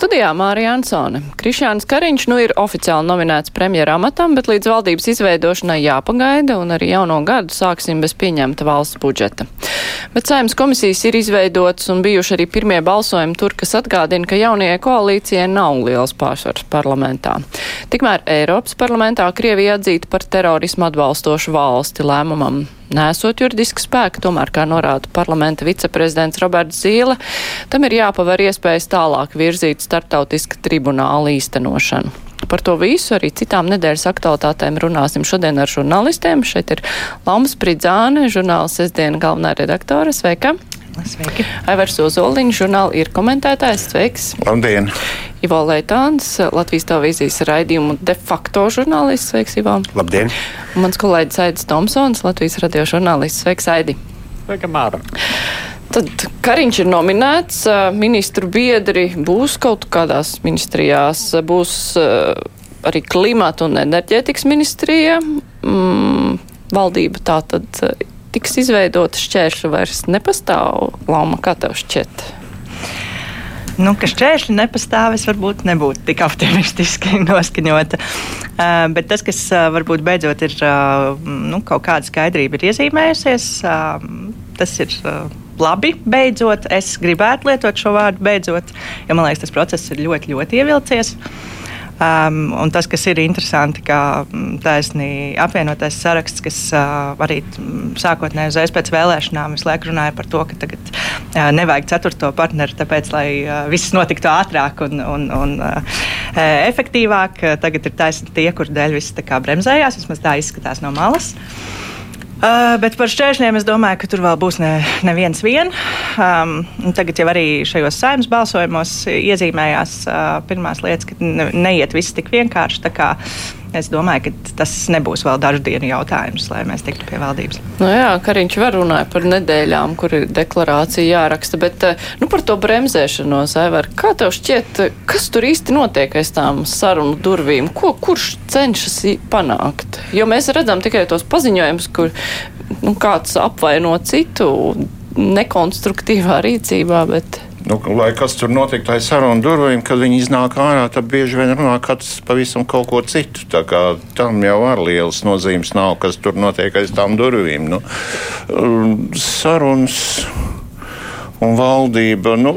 Studijā Mārija Ansone. Krišjāns Kariņš nu ir oficiāli nominēts premjera amatam, bet līdz valdības izveidošanai jāpagaida un arī jauno gadu sāksim bez pieņemta valsts budžeta. Bet saimnes komisijas ir izveidotas un bijuši arī pirmie balsojumi tur, kas atgādina, ka jaunajai koalīcijai nav liels pārsvars parlamentā. Tikmēr Eiropas parlamentā Krievija atzīta par terorismu atbalstošu valsti lēmumam nesot juridiska spēka, tomēr, kā norāda parlamenta viceprezidents Roberts Zīle, tam ir jāpavar iespējas tālāk virzīt starptautiska tribunāla īstenošanu. Par to visu arī citām nedēļas aktualitātēm runāsim šodien ar žurnālistiem. Šeit ir Lama Spridzāne, žurnāla sestdiena galvenā redaktore. Sveika! Sveiki! Aivars Ozoliņš, žurnāla ir komentētājs. Sveiks! Labdien! Ivo Leitāns, Latvijas televīzijas raidījumu de facto žurnālists. Sveiks, Ivo! Labdien! Un mans kolēģis Aidis Tomsons, Latvijas radio žurnālists. Sveiks, Aidi! Sveika, Māra! Tad Kariņš ir nominēts, ministru biedri būs kaut kādās ministrijās, būs arī klimata un enerģētikas ministrija. Mm, valdība tā tad tiks izveidota šķēršļi vairs nepastāv. Lama, kā tev šķiet? Nu, ka šķēršļi nepastāv, es varbūt nebūtu tik optimistiski noskaņota. Uh, bet tas, kas uh, varbūt beidzot ir uh, nu, kaut kāda skaidrība, ir iezīmējusies, uh, tas ir. Uh, labi, beidzot. Es gribētu lietot šo vārdu beidzot, jo man liekas, tas process ir ļoti, ļoti ievilcies. Um, un tas, kas ir interesanti, ka taisnī apvienotais saraksts, kas uh, arī sākotnēji uzreiz pēc vēlēšanām visu laiku runāja par to, ka tagad uh, nevajag ceturto partneri, tāpēc, lai uh, viss notiktu ātrāk un, un, un uh, efektīvāk. Tagad ir taisni tie, kur dēļ viss bremzējās, vismaz tā izskatās no malas. Uh, bet par šķēršļiem es domāju, ka tur vēl būs ne, neviens vien. Um, tagad jau arī šajos saimnes balsojumos iezīmējās uh, pirmās lietas, ka ne, neiet viss tik vienkārši. Es domāju, ka tas nebūs vēl dažu dienu jautājums, lai mēs tiktu pie valdības. Nu jā, Kariņš var runāt par nedēļām, kur ir deklarācija jāraksta, bet nu, par to bremzēšanos, Aivar, kā tev šķiet, kas tur īsti notiek aiz tām sarunu durvīm? Ko kurš cenšas panākt? Jo mēs redzam tikai tos paziņojumus, kur nu, kāds apvaino citu nekonstruktīvā rīcībā, bet. Nu, lai kas tur notiek aiz sarunu durvīm, kad viņi iznāk ārā, tad bieži vien runā katrs pavisam kaut ko citu. Tā kā tam jau ar lielas nozīmes nav, kas tur notiek aiz tām durvīm. Nu, sarunas un valdība. Nu,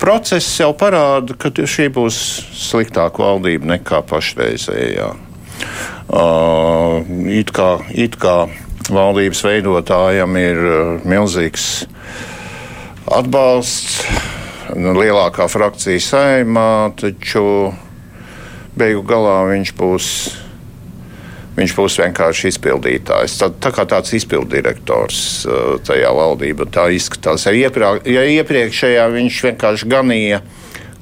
process jau parāda, ka šī būs sliktāka valdība nekā pašreizējā. Uh, it, kā, it kā valdības veidotājam ir milzīgs atbalsts Nu, lielākā frakcija saimā, taču beigu galā viņš būs. Viņš būs vienkārši izpildītājs. Tā, tā kā tāds izpilddirektors uh, tajā valdībā. Tā izskatās. Ja, iepriek, ja iepriekšējā viņš vienkārši ganīja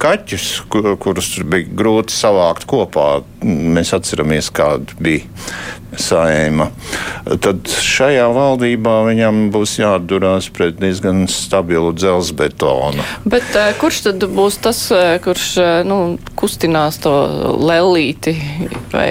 kaķus, kur, kurus bija grūti savākt kopā. Mēs atceramies, kāda bija saima. Tad šajā valdībā viņam būs jāatdurās pret diezgan stabilu dzelzbetonu. Bet uh, kurš tad būs tas, uh, kurš uh, nu, kustinās to lelīti? Vai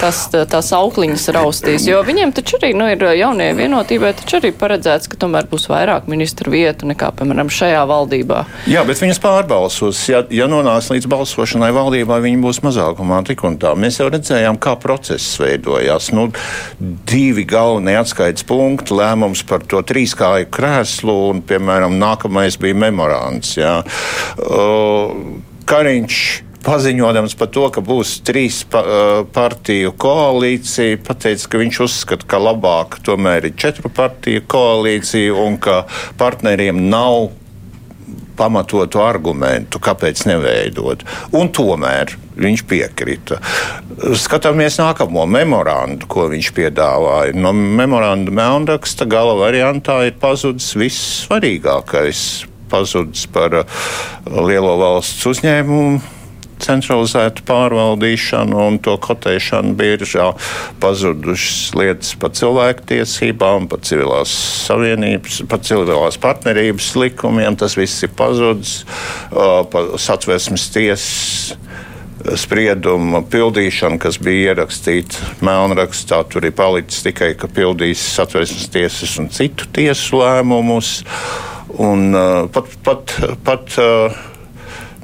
tas, tās aukliņas raustīs. Jo viņiem taču arī nu, ir jaunie vienotībai, taču arī paredzēts, ka tomēr būs vairāk ministru vietu nekā, piemēram, šajā valdībā. Jā, bet viņas pārbalsos. Ja, ja nonāks līdz balsošanai valdībā, viņi būs mazākumā tik un tā. Mēs jau redzējām, kā process veidojās. Nu, divi galvenie atskaites punkti, lēmums par to trīskāju krēslu un, piemēram, nākamais bija memorands. Jā. Uh, Kariņš paziņojams par to, ka būs trīs pa, partiju koalīcija, pateica, ka viņš uzskata, ka labāk tomēr ir četru partiju koalīcija un ka partneriem nav pamatotu argumentu, kāpēc neveidot. Un tomēr viņš piekrita. Skatāmies nākamo memorandu, ko viņš piedāvāja. No memoranda melnraksta gala variantā ir pazudis viss svarīgākais. Pazudis par lielo valsts uzņēmumu centralizētu pārvaldīšanu un to kotēšanu biržā, pazudušas lietas par cilvēktiesībām, par civilās savienības, par civilās partnerības likumiem. Tas viss ir pazudis. Uh, Satversmes tiesas sprieduma pildīšana, kas bija ierakstīta melnrakstā, tur ir palicis tikai, ka pildīs satversmes tiesas un citu tiesu lēmumus. Un, uh, pat, pat, pat uh,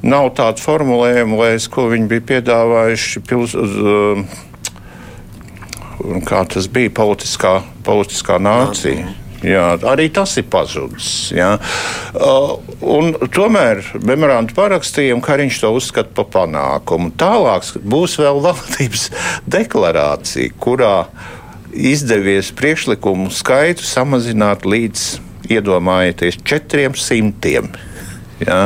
nav tāda formulējuma, lai es, ko viņi bija piedāvājuši. Pils, uh, kā tas bija politiskā, politiskā nācija. Jā, arī tas ir pazudis. Jā. Uh, tomēr memorandu parakstījām, ka viņš to uzskata par panākumu. Tālāk būs vēl valdības deklarācija, kurā izdevies priekšlikumu skaitu samazināt līdz, iedomājieties, 400. Jā.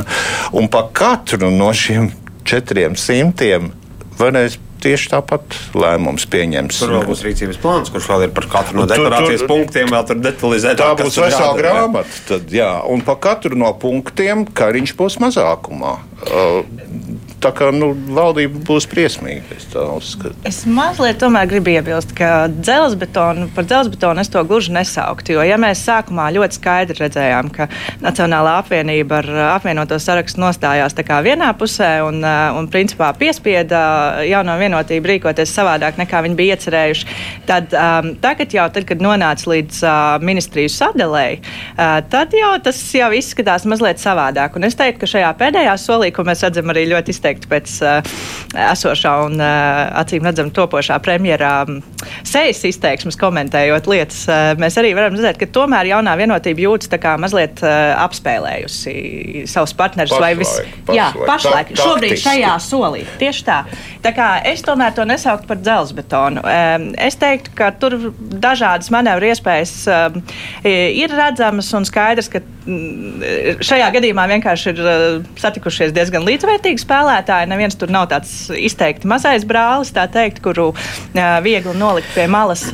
Un pa katru no šiem 400 varēs tieši tāpat lēmums pieņems. Tur būs rīcības plāns, kurš vēl ir par katru no deklarācijas tur, tur, punktiem, vēl tur detalizētāk. Tā būs vesela grāmata. Tad, jā, un pa katru no punktiem Kariņš būs mazākumā. Uh, Tā kā nu, valdība būs briesmīga. Es, es mazliet gribu iebilst, ka dzelzbetonu, par dzelzbetonu es to gluži nesauktu. Jo, ja mēs sākumā ļoti skaidri redzējām, ka Nacionālā apvienība ar apvienoto sarakstu nostājās vienā pusē un, un principā piespieda jauno vienotību rīkoties savādāk nekā viņi bija iecerējuši, tad um, tagad, jau, tad, kad nonāca līdz uh, ministriju sadalēji, uh, tad jau tas jau izskatās mazliet savādāk. Un es teiktu, ka šajā pēdējā solī, ko mēs redzam arī ļoti izteikti, izteikti pēc uh, esošā un uh, acīm redzam topošā premjerā um, sejas izteiksmes, komentējot lietas. Uh, mēs arī varam redzēt, ka tomēr jaunā vienotība jūtas mazliet uh, apspēlējusi savus partnerus. Pašlaik, vis... pašlaik, Jā, pašlaik, tā, šobrīd šajā solī. Tieši tā. Tā kā es tomēr to nesauktu par dzelzbetonu. Um, es teiktu, ka tur dažādas manevru iespējas um, ir redzamas un skaidrs, ka mm, šajā gadījumā vienkārši ir satikušies diezgan līdzvērtīgi spēlētāji spēlētāji. Neviens tur nav tāds izteikti mazais brālis, tā teikt, kuru viegli nolikt pie malas.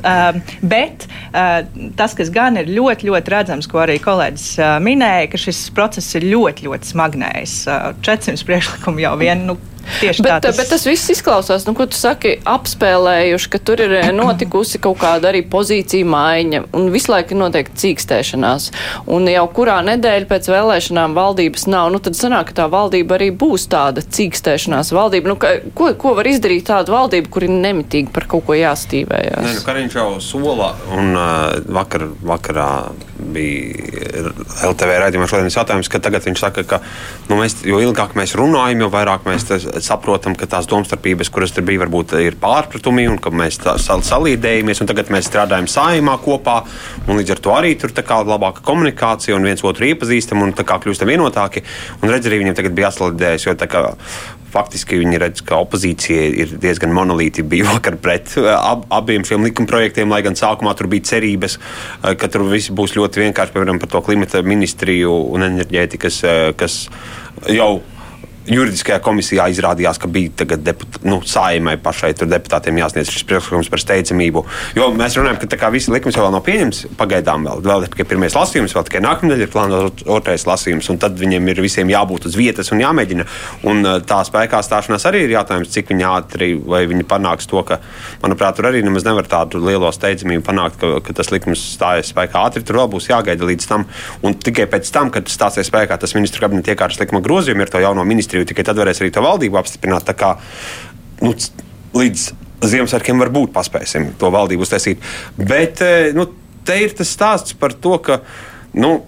Bet tas, kas gan ir ļoti, ļoti redzams, ko arī kolēģis minēja, ka šis process ir ļoti, ļoti smagnējs. Uh, 400 priekšlikumu jau vien. Nu, Tieši bet, tā, tas... bet tas viss izklausās, nu, ko tu saki, apspēlējuši, ka tur ir eh, notikusi kaut kāda arī pozīcija maiņa un visu laiku ir noteikti cīkstēšanās. Un jau kurā nedēļa pēc vēlēšanām valdības nav, nu tad sanāk, ka tā valdība arī būs tāda cīkstēšanās valdība. Nu, ka, ko, ko var izdarīt tāda valdība, kur ir nemitīgi par kaut ko jāstīvējās? Nē, nu, Kariņš jau sola un uh, vakar, vakarā bija LTV raidījumā šodienas jautājums, ka tagad viņš saka, ka nu, mēs, jo ilgāk mēs runājam, jo vairāk mēs tas saprotam, ka tās domstarpības, kuras tur bija, varbūt ir pārpratumi un ka mēs salīdējamies. Tagad mēs strādājam saimā kopā, un līdz ar to arī tur ir labāka komunikācija un viens otru iepazīstam un kļūstam vienotāki. Un redz, arī viņiem tagad bija jāsalīdējas, jo kā, faktiski viņi redz, ka opozīcija ir diezgan monolīti bija vakar pret ab, abiem šiem likumprojektiem, lai gan sākumā tur bija cerības, ka tur viss būs ļoti vienkārši, piemēram, par to klimata ministriju un enerģētikas, kas jau juridiskajā komisijā izrādījās, ka bija deput, nu, saimai pašai deputātiem jāsniedz šis priekšlikums par steidzamību. Jo mēs runājam, ka kā, visi likums vēl nav pieņemts, pagaidām vēl, vēl ir tikai pirmais lasījums, vēl tikai nākamnedēļ ir plānots otrais lasījums, un tad viņiem ir visiem jābūt uz vietas un jāmēģina. Un uh, tā spēkā stāšanās arī ir jautājums, cik viņi ātri vai viņi panāks to, ka, manuprāt, tur arī nemaz nevar tādu lielo steidzamību panākt, ka, ka tas likums stājas spēkā ātri. Tur vēl būs jāgaida līdz tam, un tikai pēc tam, kad stāsies spēkā tas ministru kabineta iekārtas likuma grozījumi ar to jauno ministru ministriju, tikai tad varēs arī to valdību apstiprināt. Kā, nu, līdz Ziemassvētkiem varbūt paspēsim to valdību uztaisīt. Bet eh, nu, te ir tas stāsts par to, ka nu,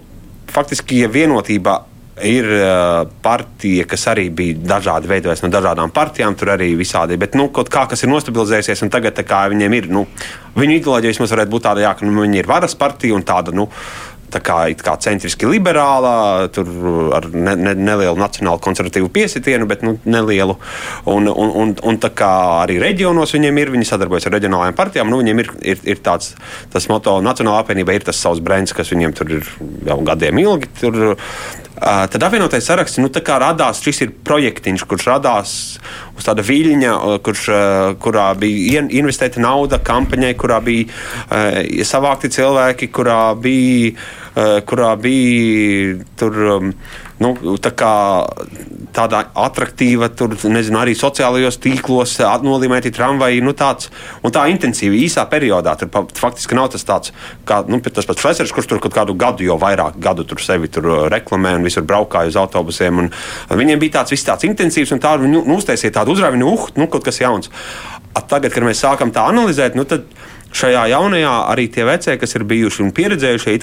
faktiski, ja vienotībā ir uh, partija, kas arī bija dažādi veidojas no dažādām partijām, tur arī visādi. Bet nu, kaut kā kas ir nostabilizējies, un tagad viņiem ir, nu, viņu ideoloģija vismaz varētu būt tāda, jā, ka nu, viņi ir varas partija un tāda. Nu, tā kā, kā centriski liberālā, tur ar ne, ne, nelielu nacionālu konservatīvu piesitienu, bet nu, nelielu. Un, un, un, un tā kā arī reģionos viņiem ir, viņi sadarbojas ar reģionālajām partijām, nu, viņiem ir, ir, ir tāds tas moto, Nacionālā apvienība ir tas savs brands, kas viņiem tur ir jau gadiem ilgi. Tur, tad apvienotais saraksts nu, radās. Šis ir projektiņš, kurš radās uz tāda viļņa, kurš, uh, kurā bija investēta nauda kampaņai, kurā bija uh, savākti cilvēki, kurā bija, uh, kurā bija tur. Um, nu, tā kā, tāda attraktīva, tur, nezinu, arī sociālajos tīklos nolīmēti tramvaji, nu, tāds, un tā intensīvi īsā periodā. Tur faktiski nav tas tāds, kā nu, tas pats Flesers, kurš tur kaut kādu gadu, jau vairāk gadu tur sevi tur reklamē un visur braukāja uz autobusiem. Viņiem bija tāds viss tāds intensīvs, un tā viņi nu, uztaisīja tādu tāda uzrāviena, uh, nu, kaut kas jauns. At tagad, kad mēs sākam tā analizēt, nu, tad šajā jaunajā arī tie vecie, kas ir bijuši un pieredzējušie,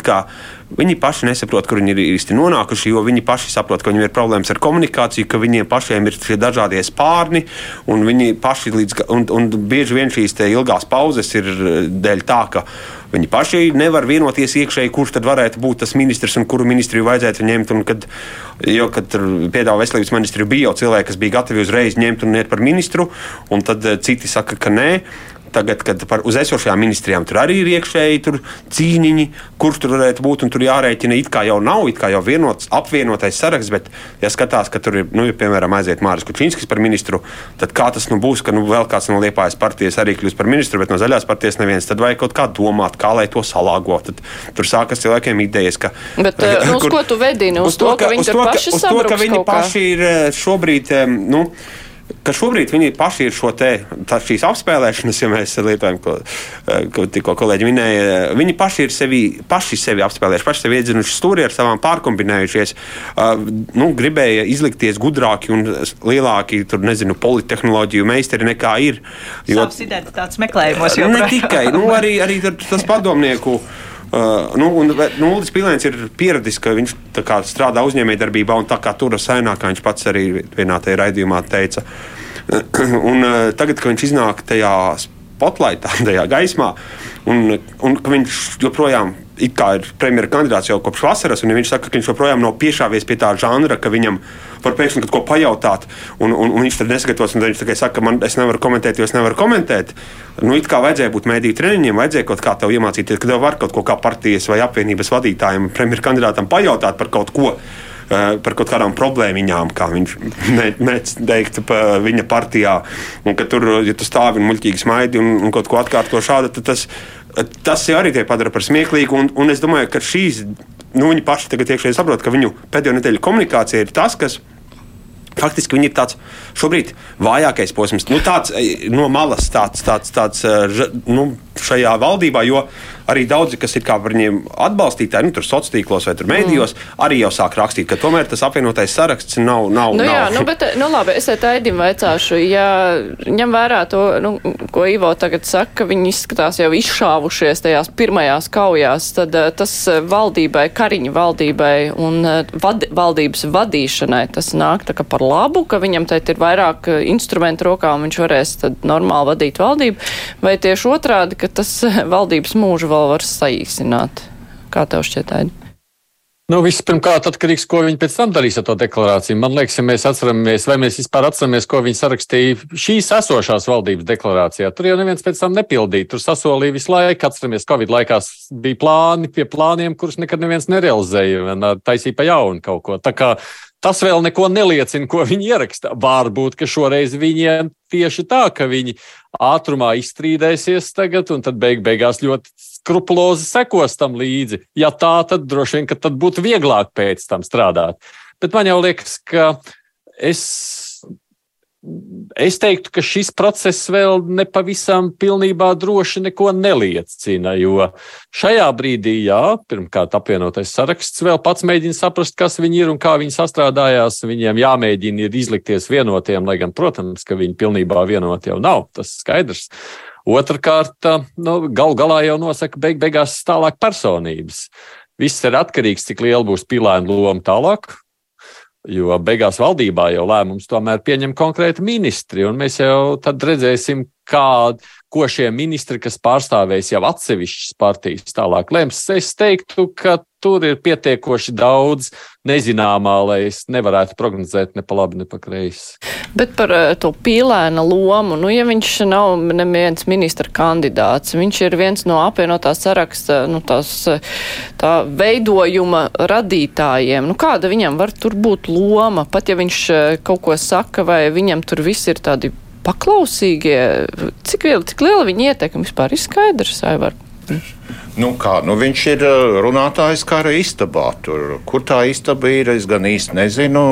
viņi paši nesaprot, kur viņi ir īsti nonākuši, jo viņi paši saprot, ka viņiem ir problēmas ar komunikāciju, ka viņiem pašiem ir šie dažādie spārni, un viņi paši līdz, un, un bieži vien šīs ilgās pauzes ir dēļ tā, ka Viņi paši nevar vienoties iekšēji, kurš tad varētu būt tas ministrs un kuru ministriju vajadzētu ņemt. Kad, jo, kad piedāvā veselības ministriju, bija jau cilvēki, kas bija gatavi uzreiz ņemt un iet par ministru, un tad eh, citi saka, ka nē. Tagad, kad par uz esošajām ministrijām tur arī ir iekšēji cīniņi, kurš tur varētu būt, un tur jārēķina, it kā jau nav, it kā jau vienots, apvienotais saraksts, bet, ja skatās, ka tur ir, nu, ja, piemēram, aiziet Māris Kučinskis par ministru, tad kā tas nu būs, ka nu, vēl kāds no Liepājas partijas arī kļūs par ministru, bet no zaļās partijas neviens, tad vajag kaut kā domāt, kā lai to salāgo. Tad tur sākas cilvēkiem idejas, ka. Bet, nu, uz kur, ko tu vedini? Uz, uz to, ka, ka viņi tur paši saprot. Uz to, ka viņi paši ir eh, šobrīd, nu, ka šobrīd viņi paši ir šo te, tā, šīs apspēlēšanas, ja mēs lietojam, ko, eh, ko tikko kolēģi minēja, viņi paši ir sevi, paši sevi apspēlējuši, paši sevi iedzinuši stūri ar savām pārkombinējušies, uh, nu, gribēja izlikties gudrāki un lielāki, tur nezinu, politehnoloģiju meistari nekā ir. Jo, Savas identitātes meklējumos jau. Ne tikai, nu, arī, arī tas padomnieku. Uh, nu, un nu, Uldis Pilēns ir pieradis, ka viņš kā, strādā uzņēmējdarbībā un tā kā tur saimnā, kā viņš pats arī vienā tajā raidījumā teica. un, uh, tagad, kad viņš iznāk tajā spotlightā, tajā gaismā, un, un ka viņš joprojām ir premjera kandidāts jau kopš vasaras, un ja viņš saka, ka viņš joprojām nav piešāvies pie tā žanra, ka viņam var pēkšņi kaut ko pajautāt, un, un, un viņš tad nesagatavos, un viņš tikai saka, man es nevaru komentēt, jo es nevaru komentēt. Nu, it kā vajadzēja būt mēdīju treniņiem, vajadzēja kaut kā tev iemācīties, ka tev var kaut ko kā partijas vai apvienības vadītājiem, premjera kandidātam pajautāt par kaut ko par kaut kādām problēmiņām, kā viņš mēdz teikt, viņa partijā. Un ka tur, ja tu stāvi un muļķīgi smaidi un, un kaut ko atkārto šādu, tad tas tas jau arī tie padara par smieklīgu. Un, un es domāju, ka šīs, nu, viņi paši tagad iekšēji saprot, ka viņu pēdējo nedēļu komunikācija ir tas, kas. Faktiski viņi ir tāds šobrīd vājākais posms, nu, tāds no malas, tāds, tāds, tāds nu, šajā valdībā, jo arī daudzi, kas ir par viņiem atbalstītāji, nu, tur sociālos tīklos vai mēdījos, mm. arī jau sāk rakstīt, ka tomēr tas apvienotais saraksts nav. nav, nu, nav. Jā, nu, bet, nu, labi, es te Aidim vaicāšu, ja ņem vērā to, nu, ko Ivo tagad saka, ka viņi izskatās jau izšāvušies tajās pirmajās kaujās, tad uh, tas eh, valdībai, Kariņa valdībai un uh, vad, valdības vadīšanai tas nāk tā kā par labu, ka viņam te ir vairāk instrumentu rokā un viņš varēs tad normāli vadīt valdību, vai tieši otrādi, ka tas valdības mūžu vēl var saīsināt. Kā tev šķiet, Aidi? Nu, Vispirmkārt, atkarīgs no tā, ko viņi pēc tam darīs ar to deklarāciju. Man liekas, ja mēs atceramies, vai mēs vispār atceramies, ko viņi sarakstīja šīs esošās valdības deklarācijā. Tur jau neviens pēc tam nepildīja. Tur sasolīja visu laiku. Atceramies, Covid laikā bija plāni pie plāniem, kurus nekad neviens nerealizēja. Taisīja pa jaunu kaut ko. Tas vēl neko neliecina, ko viņi ieraksta. Varbūt, ka šoreiz viņiem tieši tā, ka viņi ātrumā izstrīdēsies tagad, un tad beig beigās ļoti skrupulozi sekos tam līdzi. Ja tā, tad droši vien, ka tad būtu vieglāk pēc tam strādāt. Bet man jau liekas, ka es Es teiktu, ka šis process vēl nepavisam pilnībā droši neko neliecina, jo šajā brīdī, jā, pirmkārt, apvienotais saraksts vēl pats mēģina saprast, kas viņi ir un kā viņi sastrādājās. Viņiem jāmēģina ir izlikties vienotiem, lai gan, protams, ka viņi pilnībā vienoti jau nav, tas skaidrs. Otrakārt, nu, gal galā jau nosaka beig beigās tālāk personības. Viss ir atkarīgs, cik liela būs pilēna loma tālāk, Jo beigās valdībā jau lēmums tomēr pieņem konkrēti ministri, un mēs jau tad redzēsim, kā, ko šie ministri, kas pārstāvēs jau atsevišķas partijas, tālāk lems. Es teiktu, ka tur ir pietiekoši daudz nezināmā, lai es nevarētu prognozēt ne pa labi, ne pa kreisi. Bet par uh, to pīlēna lomu, nu, ja viņš nav neviens ministra kandidāts, viņš ir viens no apvienotā saraksta, nu, tās, tā veidojuma radītājiem, nu, kāda viņam var tur būt loma, pat ja viņš uh, kaut ko saka, vai viņam tur viss ir tādi paklausīgie, cik, liela, cik liela viņa ietekme vispār ir skaidrs, Aivar? Nu kā, nu viņš ir uh, runātājs kara istabā. Tur, kur tā istaba ir, es gan īsti nezinu,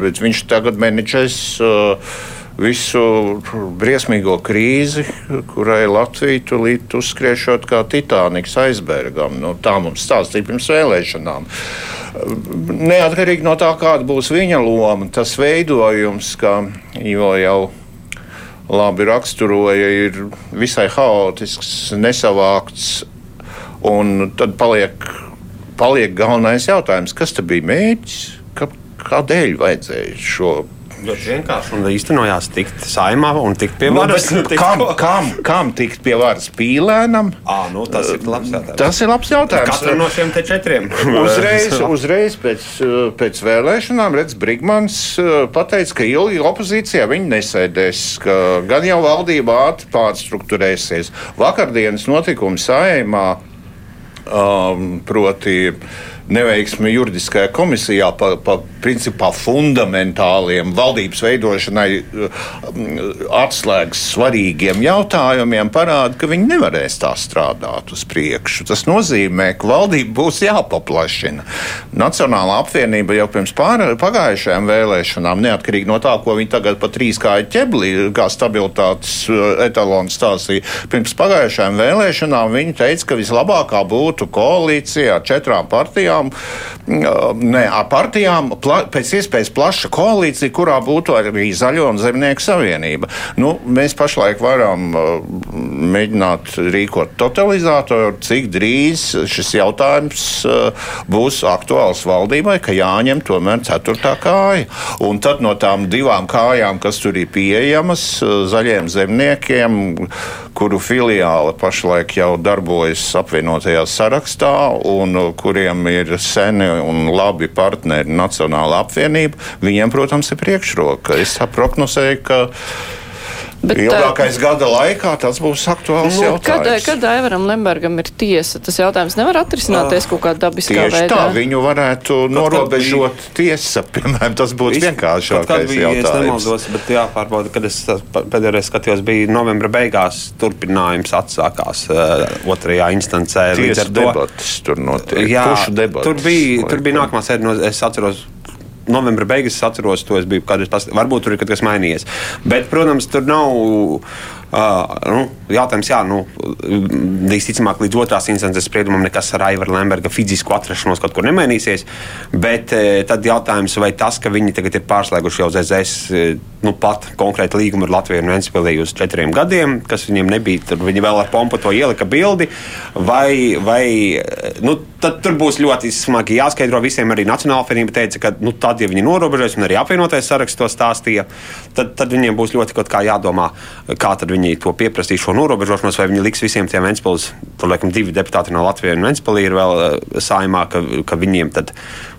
bet viņš tagad menedžēs uh, visu briesmīgo krīzi, kurai Latvija tulīt uzskriešot kā Titaniks aizbergam. Nu, tā mums stāstīja pirms vēlēšanām. neatkarīgi no tā, kāda būs viņa loma, tas veidojums, kā jau jau labi raksturoja, ir visai haotisks, nesavākts. Un tad paliek, paliek galvenais jautājums, kas bija mērķis? Kādēļ vajadzēja šo Ļoti vienkārši un īstenojās tikt saimā un tikt pie Nu, varas. bet kam, kam, kam tikt pie varas pīlēnam? À, nu, tas ir labs jautājums. Tas ir labs jautājums. Katram no šiem te četriem. Uzreiz, uzreiz pēc, pēc vēlēšanām Redzes Brigmans pateica, ka ilgi opozīcijā viņi nesēdēs, ka gan jau valdība ātri pārstruktūrēsies. Vakardienas notikumi saimā, um, proti, neveiksmi juridiskajā komisijā par pa, principā fundamentāliem valdības veidošanai um, atslēgas svarīgiem jautājumiem parāda, ka viņi nevarēs tā strādāt uz priekšu. Tas nozīmē, ka valdība būs jāpaplašina. Nacionālā apvienība jau pirms pār, pagājušajām vēlēšanām, neatkarīgi no tā, ko viņi tagad pa trīs kāju ķeblī, kā stabilitātes uh, etalons stāstīja, pirms pagājušajām vēlēšanām viņi teica, ka vislabākā būtu koalīcija ar četrām partijām, ne, ar partijām pla, pēc iespējas plaša koalīcija, kurā būtu arī Zaļo un Zemnieku savienība. Nu, mēs pašlaik varam uh, mēģināt rīkot totalizatoru, cik drīz šis jautājums uh, būs aktuāls valdībai, ka jāņem tomēr ceturtā kāja. Un tad no tām divām kājām, kas tur ir pieejamas, uh, zaļiem zemniekiem, kuru filiāli pašlaik jau darbojas apvienotajā sarakstā un kuriem ir seni un labi partneri Nacionāla apvienība, viņiem, protams, ir priekšroka. Es prognozēju, ka Bet, ilgākais gada laikā tas būs aktuāls nu, kad, jautājums. kad Aivaram Lembergam ir tiesa, tas jautājums nevar atrisināties kaut kādā dabiskā Tieši veidā. tā, viņu varētu norobežot tiesa, piemēram, tas būtu Kaut kad vienkāršākais bija, es jautājums. nemaldos, bet jāpārbauda, kad es pēdējais skatījos, bija novembra beigās turpinājums atsākās uh, otrajā instancē. Tiesa debatas tur notiek. Jā, tur bija, tur bija nākamā sēde, no, es atceros. Novembra beigas es atceros, to es biju kādreiz. pas- Varbūt tur ir kaut kas mainījies. Bet, protams, tur nav. Uh, nu, jautājums, jā, nu, visticamāk, līdz otrās instances spriedumam nekas ar Aivara Lemberga fizisku atrašanos kaut kur nemainīsies. Bet eh, tad jautājums, vai tas, ka viņi tagad ir pārslēguši jau ZZS, eh, nu, pat konkrēti līgumu ar Latviju un Ventspilī uz četriem gadiem, kas viņiem nebija, tad viņi vēl ar pompu to ielika bildi, vai, vai eh, nu, tad tur būs ļoti smagi jāskaidro visiem. Arī Nacionāla apvienība teica, ka nu, tad, ja viņi norobežojas, un arī apvienotais saraksts to stāstīja, tad, tad viņiem būs ļoti jādomā, kā tad viņi to pieprasīs šo norobežošanos, vai viņi liks visiem tiem Ventspils, tur laikam divi deputāti no Latvijas un Ventspilī ir vēl uh, saimā, ka, ka viņiem tad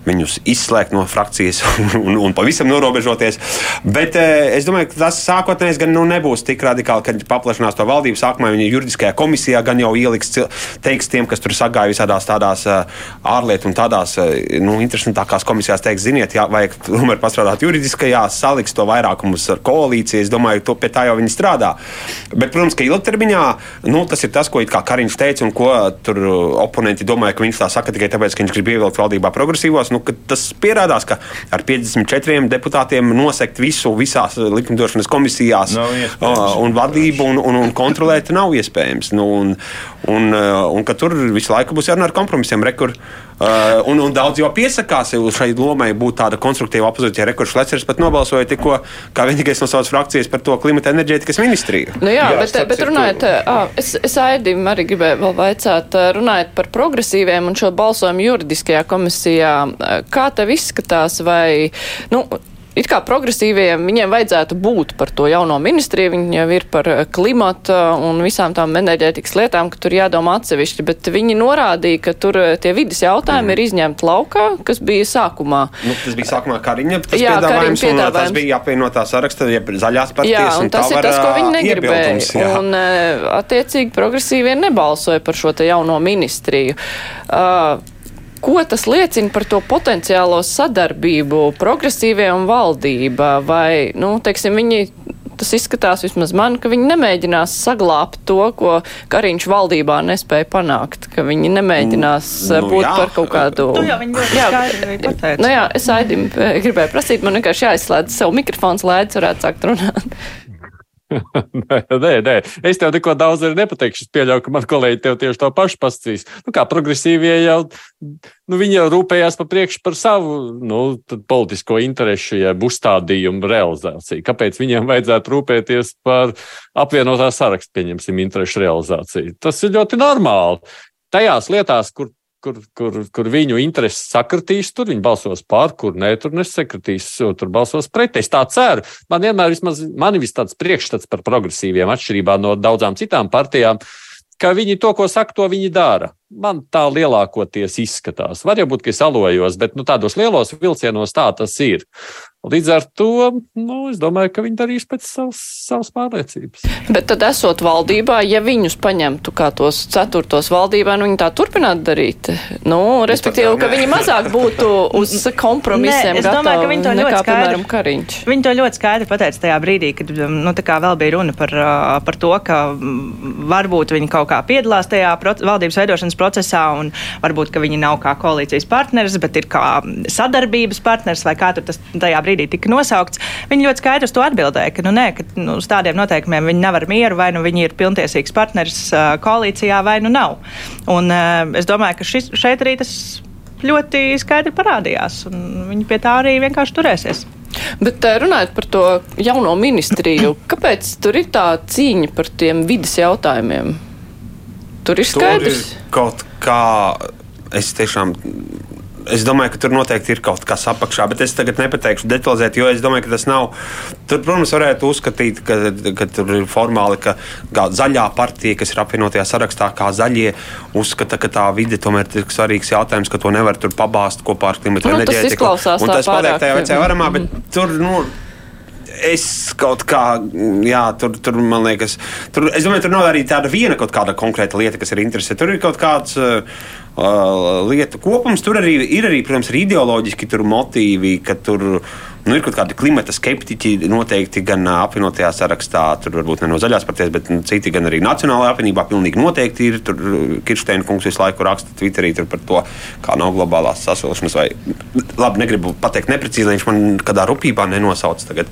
viņus izslēgt no frakcijas un, un pavisam norobežoties. Bet eh, es domāju, ka tas sākotnēji gan nu, nebūs tik radikāli, kad paplašinās to valdību. Sākumā viņi juridiskajā komisijā gan jau ieliks, teiks tiem, kas tur sagāja visādās tādās eh, ārlietu un tādās eh, nu, interesantākās komisijās, teiks, ziniet, jā, vajag tomēr pastrādāt juridiskajā, saliks to vairākumus ar koalīciju. Es domāju, to pie tā jau viņi strādā. Bet, protams, ka ilgtermiņā nu, tas ir tas, ko Kariņš teica, un ko tur oponenti domāja, ka viņš tā saka tikai tāpēc, ka viņš grib ievilkt valdībā progresīvos. Nu, tas pierādās, ka ar 54 deputātiem nosegt visu visās likumdošanas komisijās uh, un vadību un, un, un kontrolēt nav iespējams. Nu, un, un, uh, un ka tur visu laiku būs jārunā ar kompromisiem. Rekur, Uh, un, un daudz jau piesakās šai lomai būt tāda konstruktīva opozīcija. Rekurš Lecers pat nobalsoja tikko, kā vienīgais no savas frakcijas par to klimata enerģētikas ministriju. Nu jā, Jā, bet, bet runājot, ā, es, es Aidim arī gribēju vēl vaicāt, ā, runājot par progresīviem un šo balsojumu juridiskajā komisijā, kā tev izskatās vai, nu, it kā progresīviem viņiem vajadzētu būt par to jauno ministriju, viņi jau ir par ā, klimata un visām tām enerģētikas lietām, ka tur jādomā atsevišķi, bet viņi norādīja, ka tur ā, tie vidas jautājumi mm. ir izņemti laukā, kas bija sākumā. Nu, tas bija sākumā Kariņa tas Jā, piedāvājums, un uh, piedāvājums. tas bija apvienotā saraksta, jeb zaļās partijas. Jā, un tas tā ir tas, ko viņi negribēja. Un, eh, attiecīgi, progresīvie nebalsoja par šo te jauno ministriju. Uh, Ko tas liecina par to potenciālo sadarbību progresīvie un valdība? Vai, nu, teiksim, viņi, tas izskatās vismaz man, ka viņi nemēģinās saglābt to, ko Kariņš valdībā nespēja panākt, ka viņi nemēģinās Nu, nu, būt jā. par kaut kādu. To jau viņi ļoti Jā, skaidri pateica. Nu jā, es Aidim eh, gribēju prasīt, man vienkārši jāizslēdz savu mikrofons, lai Aids varētu sākt runāt. nē, nē, es tev neko daudz arī nepateikšu. Es pieļauju, ka man kolēģi tev tieši to pašu pasakīs. Nu, kā progresīvie jau, nu, viņi jau rūpējās pa priekšu par savu nu, politisko interesu, jeb uzstādījumu realizāciju. Kāpēc viņiem vajadzētu rūpēties par apvienotā sarakstu, pieņemsim, interesu realizāciju? Tas ir ļoti normāli. Tajās lietās, kur kur, kur, kur viņu intereses sakritīs, tur viņi balsos par, kur nē, tur nesakritīs, tur balsos pret. Es tā ceru. Man vienmēr vismaz, man ir tāds priekšstats par progresīviem, atšķirībā no daudzām citām partijām, ka viņi to, ko saka, to viņi dara. Man tā lielākoties izskatās. Var jau būt, ka es alojos, bet nu, tādos lielos vilcienos tā tas ir. Līdz ar to nu, es domāju, ka viņi darīs pēc savas, savas pārliecības. Bet tad, esot valdībā, ja viņus paņemtu kā tos ceturtos valdībā, nu viņi tā turpinātu darīt. Nu, respektīvi, ka viņi mazāk būtu uz kompromisiem. Nē, es domāju, ka viņi to ļoti skaidri, piemēram, Kariņš. Viņi to ļoti skaidri pateica tajā brīdī, kad nu, vēl bija runa par, par to, ka varbūt viņi kaut kā piedalās tajā valdības veidošanas procesā un varbūt, ka viņi nav kā koalīcijas partneris, bet ir kā sadarbības partneris vai kā tur tas tajā brīdī brīdī tika nosaukts, viņi ļoti skaidri uz to atbildēja, ka, nu, nē, ka nu, uz tādiem noteikumiem viņi nav ar mieru, vai nu viņi ir pilntiesīgs partneris uh, koalīcijā, vai nu nav. Un, uh, es domāju, ka šis, šeit arī tas ļoti skaidri parādījās, un viņi pie tā arī vienkārši turēsies. Bet runājot par to jauno ministriju, kāpēc tur ir tā cīņa par tiem vidas jautājumiem? Tur ir skaidrs. Tur ir kaut kā es tiešām Es domāju, ka tur noteikti ir kaut kas apakšā, bet es tagad nepateikšu detalizēti, jo es domāju, ka tas nav. Tur, protams, varētu uzskatīt, ka, ka tur ir formāli, ka zaļā partija, kas ir apvienotajā sarakstā, kā zaļie, uzskata, ka tā vide tomēr ir svarīgs jautājums, ka to nevar tur pabāzt kopā ar klimatu nu, enerģētiku. Tas, tas paliek tajā vecajā varamā, bet mm. tur. Nu, es kaut kā, jā, tur, tur man liekas, tur, es domāju, tur nav arī tāda viena kaut kāda konkrēta lieta, kas ir interesanta. Tur ir kaut kāds. Uh, lietu kopums. Tur arī ir, arī, protams, arī ideoloģiski motīvi, ka tur nu, ir kaut kādi klimata skeptiķi noteikti gan apvienotajā sarakstā, tur varbūt ne no zaļās partijas, bet nu, citi gan arī Nacionālajā apvienībā. Pilnīgi noteikti ir. Tur Kirsteina kungs visu laiku raksta Twitterī par to, kā nav globālās sasilšanas. Vai, labi, negribu pateikt neprecīzi, lai viņš man kādā rupībā nenosauc tagad.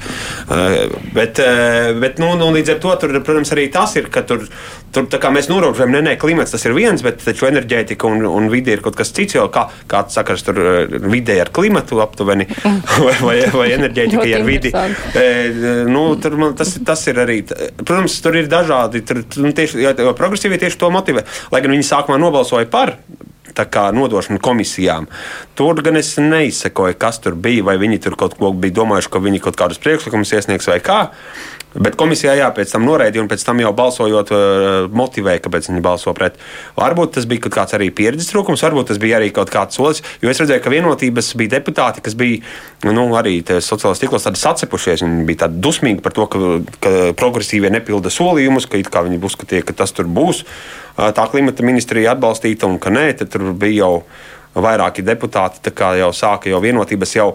Uh, bet, uh, bet nu, nu, līdz ar to, tur, protams, arī tas ir, ka tur, tur mēs norobežojam, ne, ne, klimats tas ir viens, bet taču enerģētika un, un vide ir kaut kas cits. Jo kā, kāds sakars tur vidē ar klimatu aptuveni vai, vai, vai enerģētikai ar vidi. E, nu, tur, man, tas, tas ir arī. Protams, tur ir dažādi. Tur, nu, tieši, jo progresīvi tieši to motivē. Lai gan viņi sākumā nobalsoja par nodošanu komisijām. Tur gan es neizsekoju, kas tur bija, vai viņi tur kaut ko bija domājuši, ka viņi kaut kādus priekšlikumus iesniegs vai kā. Bet komisijā jā, pēc tam noraidīja, un pēc tam jau balsojot, uh, motivēja, kāpēc viņi balso pret. Varbūt tas bija kaut kāds arī pieredzes trūkums, varbūt tas bija arī kaut kāds solis. Jo es redzēju, ka vienotības bija deputāti, kas bija nu, arī sociālajos tīklos sacepušies. Viņi bija tādi dusmīgi par to, ka, ka progresīvie nepilda solījumus, ka viņi uzskatīja, ka tas tur būs. Uh, tā klimata ministrija atbalstīta un ka nē, tur bija jau vairāki deputāti, jau sāka jau vienotības jau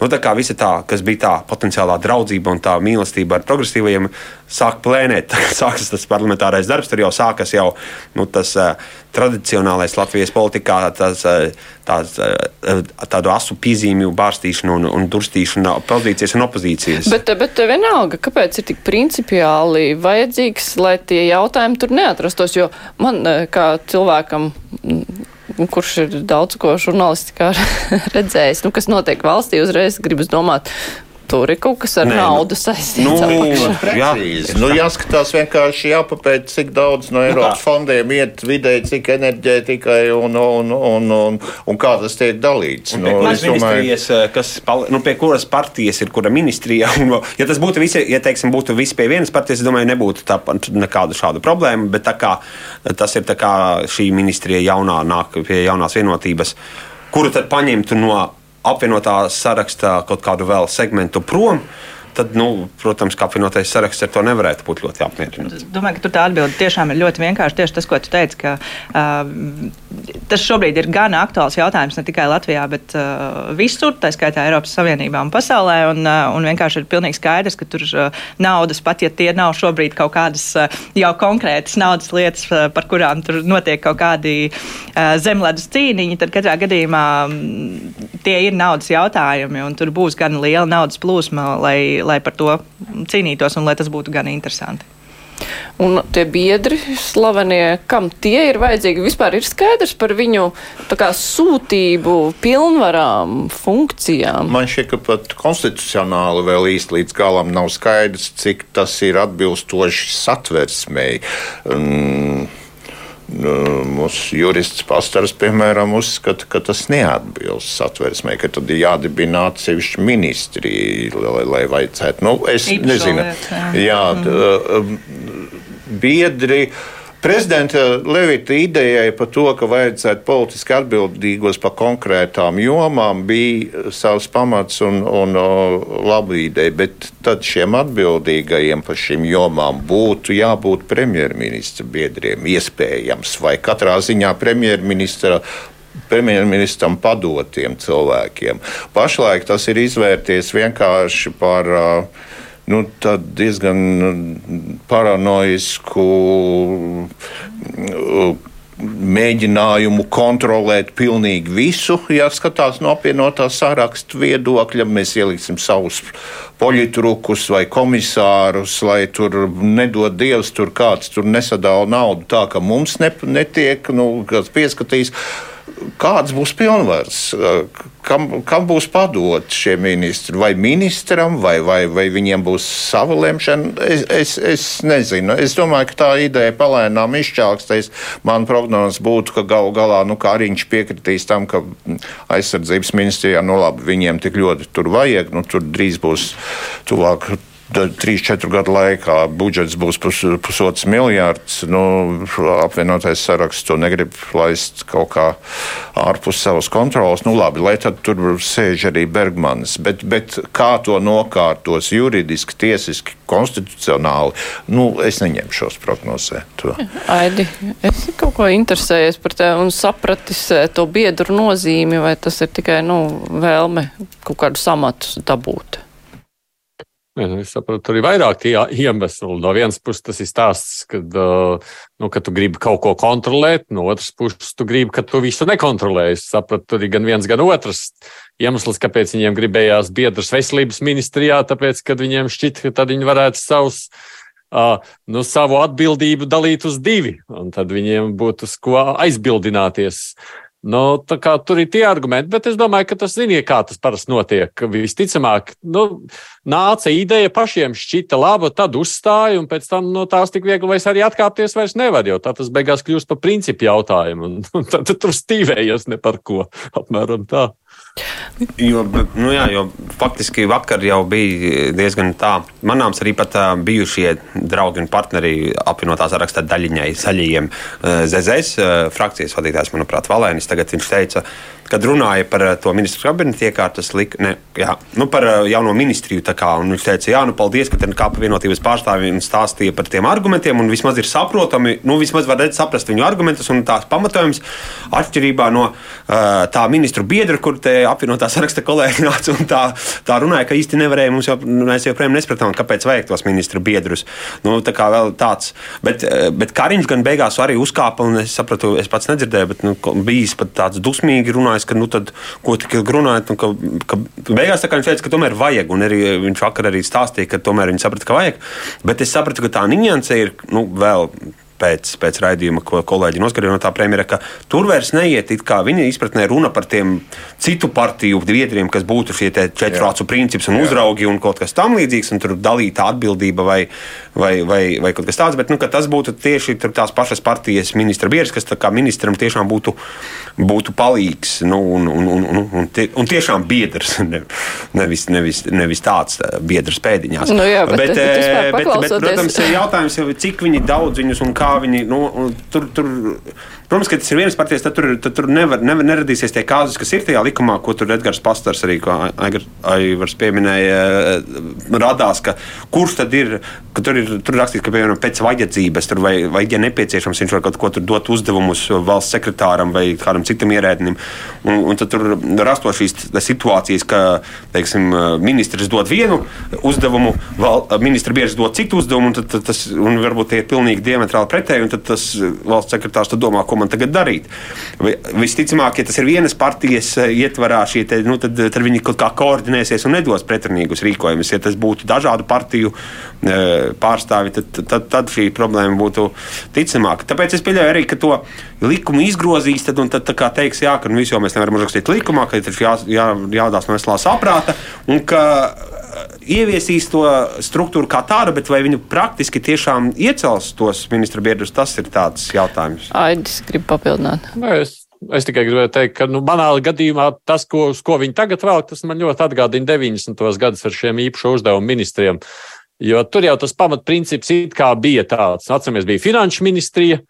Nu, tā kā visa tā, kas bija tā potenciālā draudzība un tā mīlestība ar progresīviem, sāk plēnēt. Sākas tas parlamentārais darbs, tur jau sākas jau nu, tas uh, tradicionālais Latvijas politikā, tas, uh, tās, uh, tādu asu piezīmju bārstīšana un, un durstīšana pozīcijas un opozīcijas. Bet, bet vienalga, kāpēc ir tik principiāli vajadzīgs, lai tie jautājumi tur neatrastos? Jo man kā cilvēkam kurš ir daudz ko žurnālistikā redzējis, nu, kas notiek valstī, uzreiz gribas domāt, tur ir kaut kas ar Nē, nu, naudu saistīts. Nu, jā, nu, jāskatās vienkārši jāpapēt, cik daudz no Eiropas fondiem iet vidēji, cik enerģētikai un, un, un, un, un kā tas tiek dalīts. Nu, es domāju, eh, kas, nu, pie kuras partijas ir kura ministrija. Un, ja tas būtu visi, ja teiksim, būtu visi pie vienas partijas, domāju, nebūtu tā, nekādu šādu problēmu. Bet tā kā, tas ir tā kā šī ministrija jaunā nāk pie jaunās vienotības, kuru tad paņemtu no apvienotā sarakstā kaut kādu vēl segmentu prom, tad, nu, protams, kā apvienotais saraksts ar to nevarētu būt ļoti apmierināts. Domāju, ka tur tā atbilde tiešām ir ļoti vienkārša. Tieši tas, ko tu teici, ka uh, tas šobrīd ir gan aktuāls jautājums ne tikai Latvijā, bet uh, visur, tā skaitā Eiropas Savienībā un pasaulē. Un, uh, un vienkārši ir pilnīgi skaidrs, ka tur uh, naudas, pat ja tie nav šobrīd kaut kādas uh, jau konkrētas naudas lietas, uh, par kurām tur notiek kaut kādi uh, zemledus cīniņi, tad katrā gadījumā um, tie ir naudas jautājumi un tur būs gan liela naudas plūsma, lai lai par to cīnītos un lai tas būtu gan interesanti. Un tie biedri, slavenie, kam tie ir vajadzīgi, vispār ir skaidrs par viņu kā, sūtību, pilnvarām, funkcijām. Man šķiet, ka pat konstitucionāli vēl īsti līdz galam nav skaidrs, cik tas ir atbilstoši satversmei. Um, Mūsu jurists pastars, piemēram, uzskata, ka tas neatbilst satversmē, ka tad ir jādibina atsevišķi ministri, lai, lai vajadzētu. Nu, es Īpašo nezinu. Liet, jā, jā mm. biedri. Prezidenta Levita idejai par to, ka vajadzētu politiski atbildīgos par konkrētām jomām, bija savs pamats un, un laba ideja. Bet tad šiem atbildīgajiem par šīm jomām būtu jābūt premjerministra biedriem, iespējams, vai katrā ziņā premjerministra premjerministram padotiem cilvēkiem. Pašlaik tas ir izvērties vienkārši par uh, nu, diezgan nu, paranoisku mēģinājumu kontrolēt pilnīgi visu. Ja skatās no apvienotā sarakstu viedokļa, mēs ieliksim savus poļitrukus vai komisārus, lai tur nedod dievs, tur kāds tur nesadala naudu tā, ka mums ne, netiek, nu, kāds pieskatīs kāds būs pilnvars, kam, kam būs padot šie ministri, vai ministram, vai, vai, vai viņiem būs sava lemšana. Es, es, es nezinu. Es domāju, ka tā ideja palēnām izčākstēs. Man prognozes būtu, ka galu galā nu, Kāriņš piekritīs tam, ka aizsardzības ministrijā nu, labi, viņiem tik ļoti tur vajag. Nu, tur drīz būs tuvāk 3-4 gadu laikā budžets būs pus, pusotrs miljards. Nu, apvienotais saraksts to negrib laist kaut kā ārpus savas kontrolas. Nu, labi, lai tad tur sēž arī Bergmanis. Bet, bet kā to nokārtos juridiski, tiesiski, konstitucionāli, nu, es neņemšos prognozēt. To. Aidi, es kaut ko interesējies par te un sapratis eh, to biedru nozīmi, vai tas ir tikai, nu, vēlme kaut kādu samatu dabūt? Es saprotu, tur ir vairāk iemeslu. No vienas puses, tas ir stāsts, kad, nu, ka tu gribi kaut ko kontrolēt, no otras puses, tu gribi, ka tu visu nekontrolē. Es sapratu, tur ir gan viens, gan otrs iemesls, kāpēc viņiem gribējās biedrs veselības ministrijā, tāpēc, kad viņiem šķita, ka tad viņi varētu savus. Uh, nu, savu atbildību dalīt uz divi, un tad viņiem būtu uz ko aizbildināties. Nu, tur ir tie argumenti, bet es domāju, ka tas ziniet, kā tas parasti notiek. Visticamāk, nu, nāca ideja pašiem šķita laba, tad uzstāja, un pēc tam no tās tik viegli vairs arī atkāpties vairs nevar, jo tā tas beigās kļūst par principu jautājumu, un, un tad, tad tur stīvējas ne par ko. Apmēram tā. Jo, nu jā, jo faktiski vakar jau bija diezgan tā. Manāms arī pat bijušie draugi un partneri apvienotā sarakstā daļiņai zaļajiem ZZS frakcijas vadītājs, manuprāt, Valēnis. Tagad viņš teica, kad runāja par eh, to ministru kabinetu iekārtas, lik, ne, jā, nu, par eh, jauno ministriju. Kā, viņš teica, jā, nu, paldies, ka te kā apvienotības pārstāvji stāstīja par tiem argumentiem, un vismaz ir saprotami, nu, vismaz var saprast viņu argumentus un tās pamatojums atšķirībā no uh, tā ministru biedra, kur te apvienotā saraksta kolēģi nāca un tā, tā runāja, ka īsti nevarēja, mums jau, mēs joprojām nespratām, kāpēc vajag tos ministru biedrus. Nu, tā kā vēl tāds, bet, bet Kariņš gan beigās arī uzkāpa, un es sapratu, es pats nedzirdēju, bet nu, bijis pat tāds dusmīgi runājis domājis, ka, nu, tad, ko tik ilgi runājat, un ka, ka beigās viņš teica, ka tomēr vajag, un arī viņš vakar arī stāstīja, ka tomēr viņi saprata, ka vajag. Bet es sapratu, ka tā nianse ir nu, vēl pēc, pēc raidījuma, ko kolēģi noskarīja no tā premjera, ka tur vairs neiet, kā viņa izpratnē, runa par tiem citu partiju biedriem, kas būtu šie četru acu princips un uzraugi un kaut kas tam līdzīgs, un tur dalīta atbildība vai, vai, vai, vai kaut kas tāds, bet nu, tas būtu tieši tās pašas partijas ministra biedrs, kas ministram tiešām būtu, būtu palīgs nu, un, un, un, un, un, tie, un tiešām biedrs, ne, nevis, nevis, nevis tāds biedrs pēdiņās. Nu jā, bet, bet, bet, bet, bet, protams, jautājums jau, cik viņi daudz viņus un kā viņi nu, tur. tur Protams, ka tas ir viens partijas, tad tur, tad tur nevar, nevar neradīsies tie kāzus, kas ir tajā likumā, ko tur Edgars Pastars arī, ko Aivars pieminēja, radās, ka kurš tad ir, ka tur ir, tur rakstīts, ka, piemēram, pēc vajadzības, tur vai, vai ja nepieciešams, viņš var kaut ko tur dot uzdevumus valsts sekretāram vai kādam citam ierēdnim. Un, un tad tur rastos šīs situācijas, ka, teiksim, ministrs dod vienu uzdevumu, val, ministra bieži dod citu uzdevumu, un, tad, tad tas, un varbūt tie ir pilnīgi diametrāli pretēji un tad tas valsts sekretārs domā, ko man tagad darīt. Visticamāk, ja tas ir vienas partijas ietvarā, te, nu, tad, tad viņi kaut kā koordinēsies un nedos pretrunīgus rīkojumus. Ja tas būtu dažādu partiju pārstāvi, tad, tad, tad šī problēma būtu ticamāka. Tāpēc es pieļauju arī, ka to likumu izgrozīs, tad, tad tā kā teiks, jā, ka nu, visu mēs nevaram uzrakstīt likumā, ka ir jā, jā, jādās no veselā saprāta un ka ieviesīs to struktūru kā tādu, bet vai viņu praktiski tiešām iecels tos ministra biedrus, tas ir tāds jautājums. Aidis grib papildināt. Nē, es Es tikai gribēju teikt, ka nu, manā gadījumā tas, ko, ko viņi tagad vēl, tas man ļoti atgādina 90. gadus ar šiem īpašo uzdevumu ministriem. Jo tur jau tas pamatprincips bija tāds, atceramies, bija finanšu ministrija,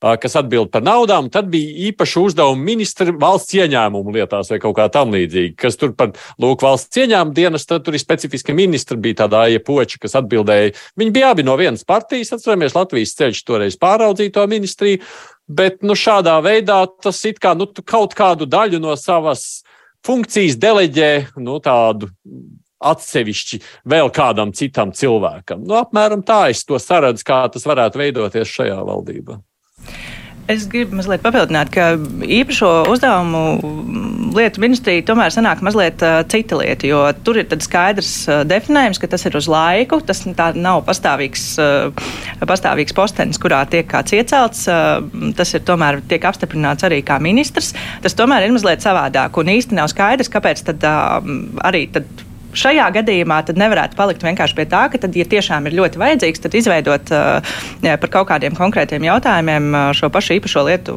kas atbild par naudām. Tad bija īpaši uzdevumi ministra valsts ieņēmumu lietās vai kaut kā tam līdzīga, kas tur par lūk, valsts ieņēmumu dienas, tad tur ir specifiski ministri, bija tāda aija poči, kas atbildēja. Viņi bija abi no vienas partijas, atceramies, Latvijas ceļš toreiz pāraudzīja to ministriju. Bet nu, šādā veidā tas it kā nu, kaut kādu daļu no savas funkcijas deleģē nu, tādu atsevišķi vēl kādam citam cilvēkam. Nu, apmēram tā es to saredzu, kā tas varētu veidoties šajā valdībā. Es gribu mazliet papildināt, ka īpašo uzdevumu lietu ministrija tomēr sanāk mazliet uh, cita lieta, jo tur ir skaidrs uh, definējums, ka tas ir uz laiku. Tas nav pastāvīgs, uh, pastāvīgs postenis, kurā tiek kāds iecelts. Tas ir tomēr tiek apstiprināts arī kā ministrs. Tas tomēr ir mazliet savādāk un īsti nav skaidrs, kāpēc tad, arī tad šajā gadījumā nevarētu palikt vienkārši pie tā, ka, tad, ja tiešām ir ļoti vajadzīgs, tad izveidot uh, par kaut kādiem konkrētiem jautājumiem uh, šo pašu īpašo lietu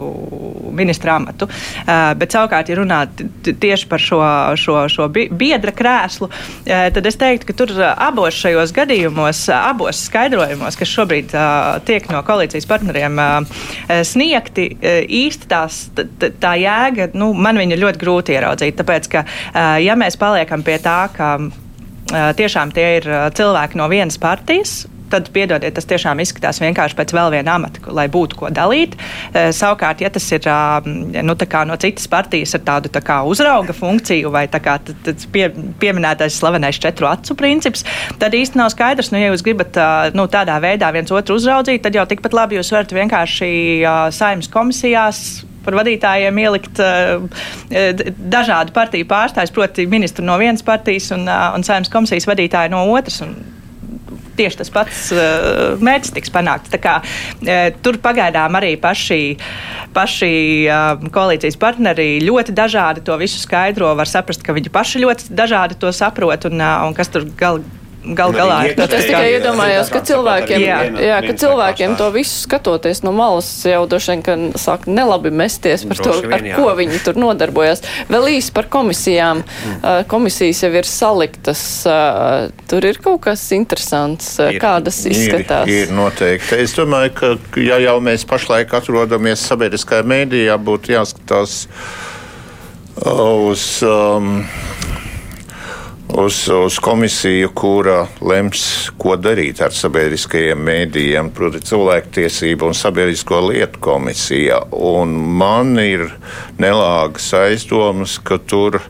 ministra amatu. Uh, bet savukārt, ja runā tieši par šo, šo, šo biedra krēslu, tad es teiktu, ka tur abos šajos gadījumos, abos skaidrojumos, kas šobrīd tiek no koalīcijas partneriem sniegti, īsti tās, tā jēga, nu, man viņa ļoti grūti ieraudzīt. Tāpēc, ka ja mēs paliekam pie tā, ka tiešām tie ir cilvēki no vienas partijas, tad, piedodiet, tas tiešām izskatās vienkārši pēc vēl viena amata, lai būtu ko dalīt. Savukārt, ja tas ir nu, no citas partijas ar tādu tā uzrauga funkciju vai kā, pie, pieminētais slavenais četru acu princips, tad īsti nav skaidrs, nu, ja jūs gribat nu, tādā veidā viens otru uzraudzīt, tad jau tikpat labi jūs varat vienkārši saimnes komisijās par vadītājiem ielikt uh, dažādu partiju pārstāvjus, proti, ministru no vienas partijas un, uh, un saimnes komisijas vadītāju no otras. Un, tieši tas pats uh, mērķis tiks panākts. Kā, uh, tur pagaidām arī paši, paši uh, koalīcijas partneri ļoti dažādi to visu skaidro. Var saprast, ka viņi paši ļoti dažādi to saprot un, un kas tur galā gal galā ir tas. Es tikai iedomājos, ka cilvēkiem, jā, jā, ka cilvēkiem to visu skatoties no malas jau droši vien, ka sāk nelabi mesties par to, ar ko viņi tur nodarbojas. Vēl īsi par komisijām. Mm. Komisijas jau ir saliktas. Tur ir kaut kas interesants, kādas izskatās. Ir, ir noteikti. Es domāju, ka ja jau mēs pašlaik atrodamies sabiedriskajā mēdījā, būtu jāskatās uz. Um, uz, uz komisiju, kura lems, ko darīt ar sabiedriskajiem mēdījiem, proti, cilvēktiesību un sabiedrisko lietu komisija. Un man ir nelāgas aizdomas, ka tur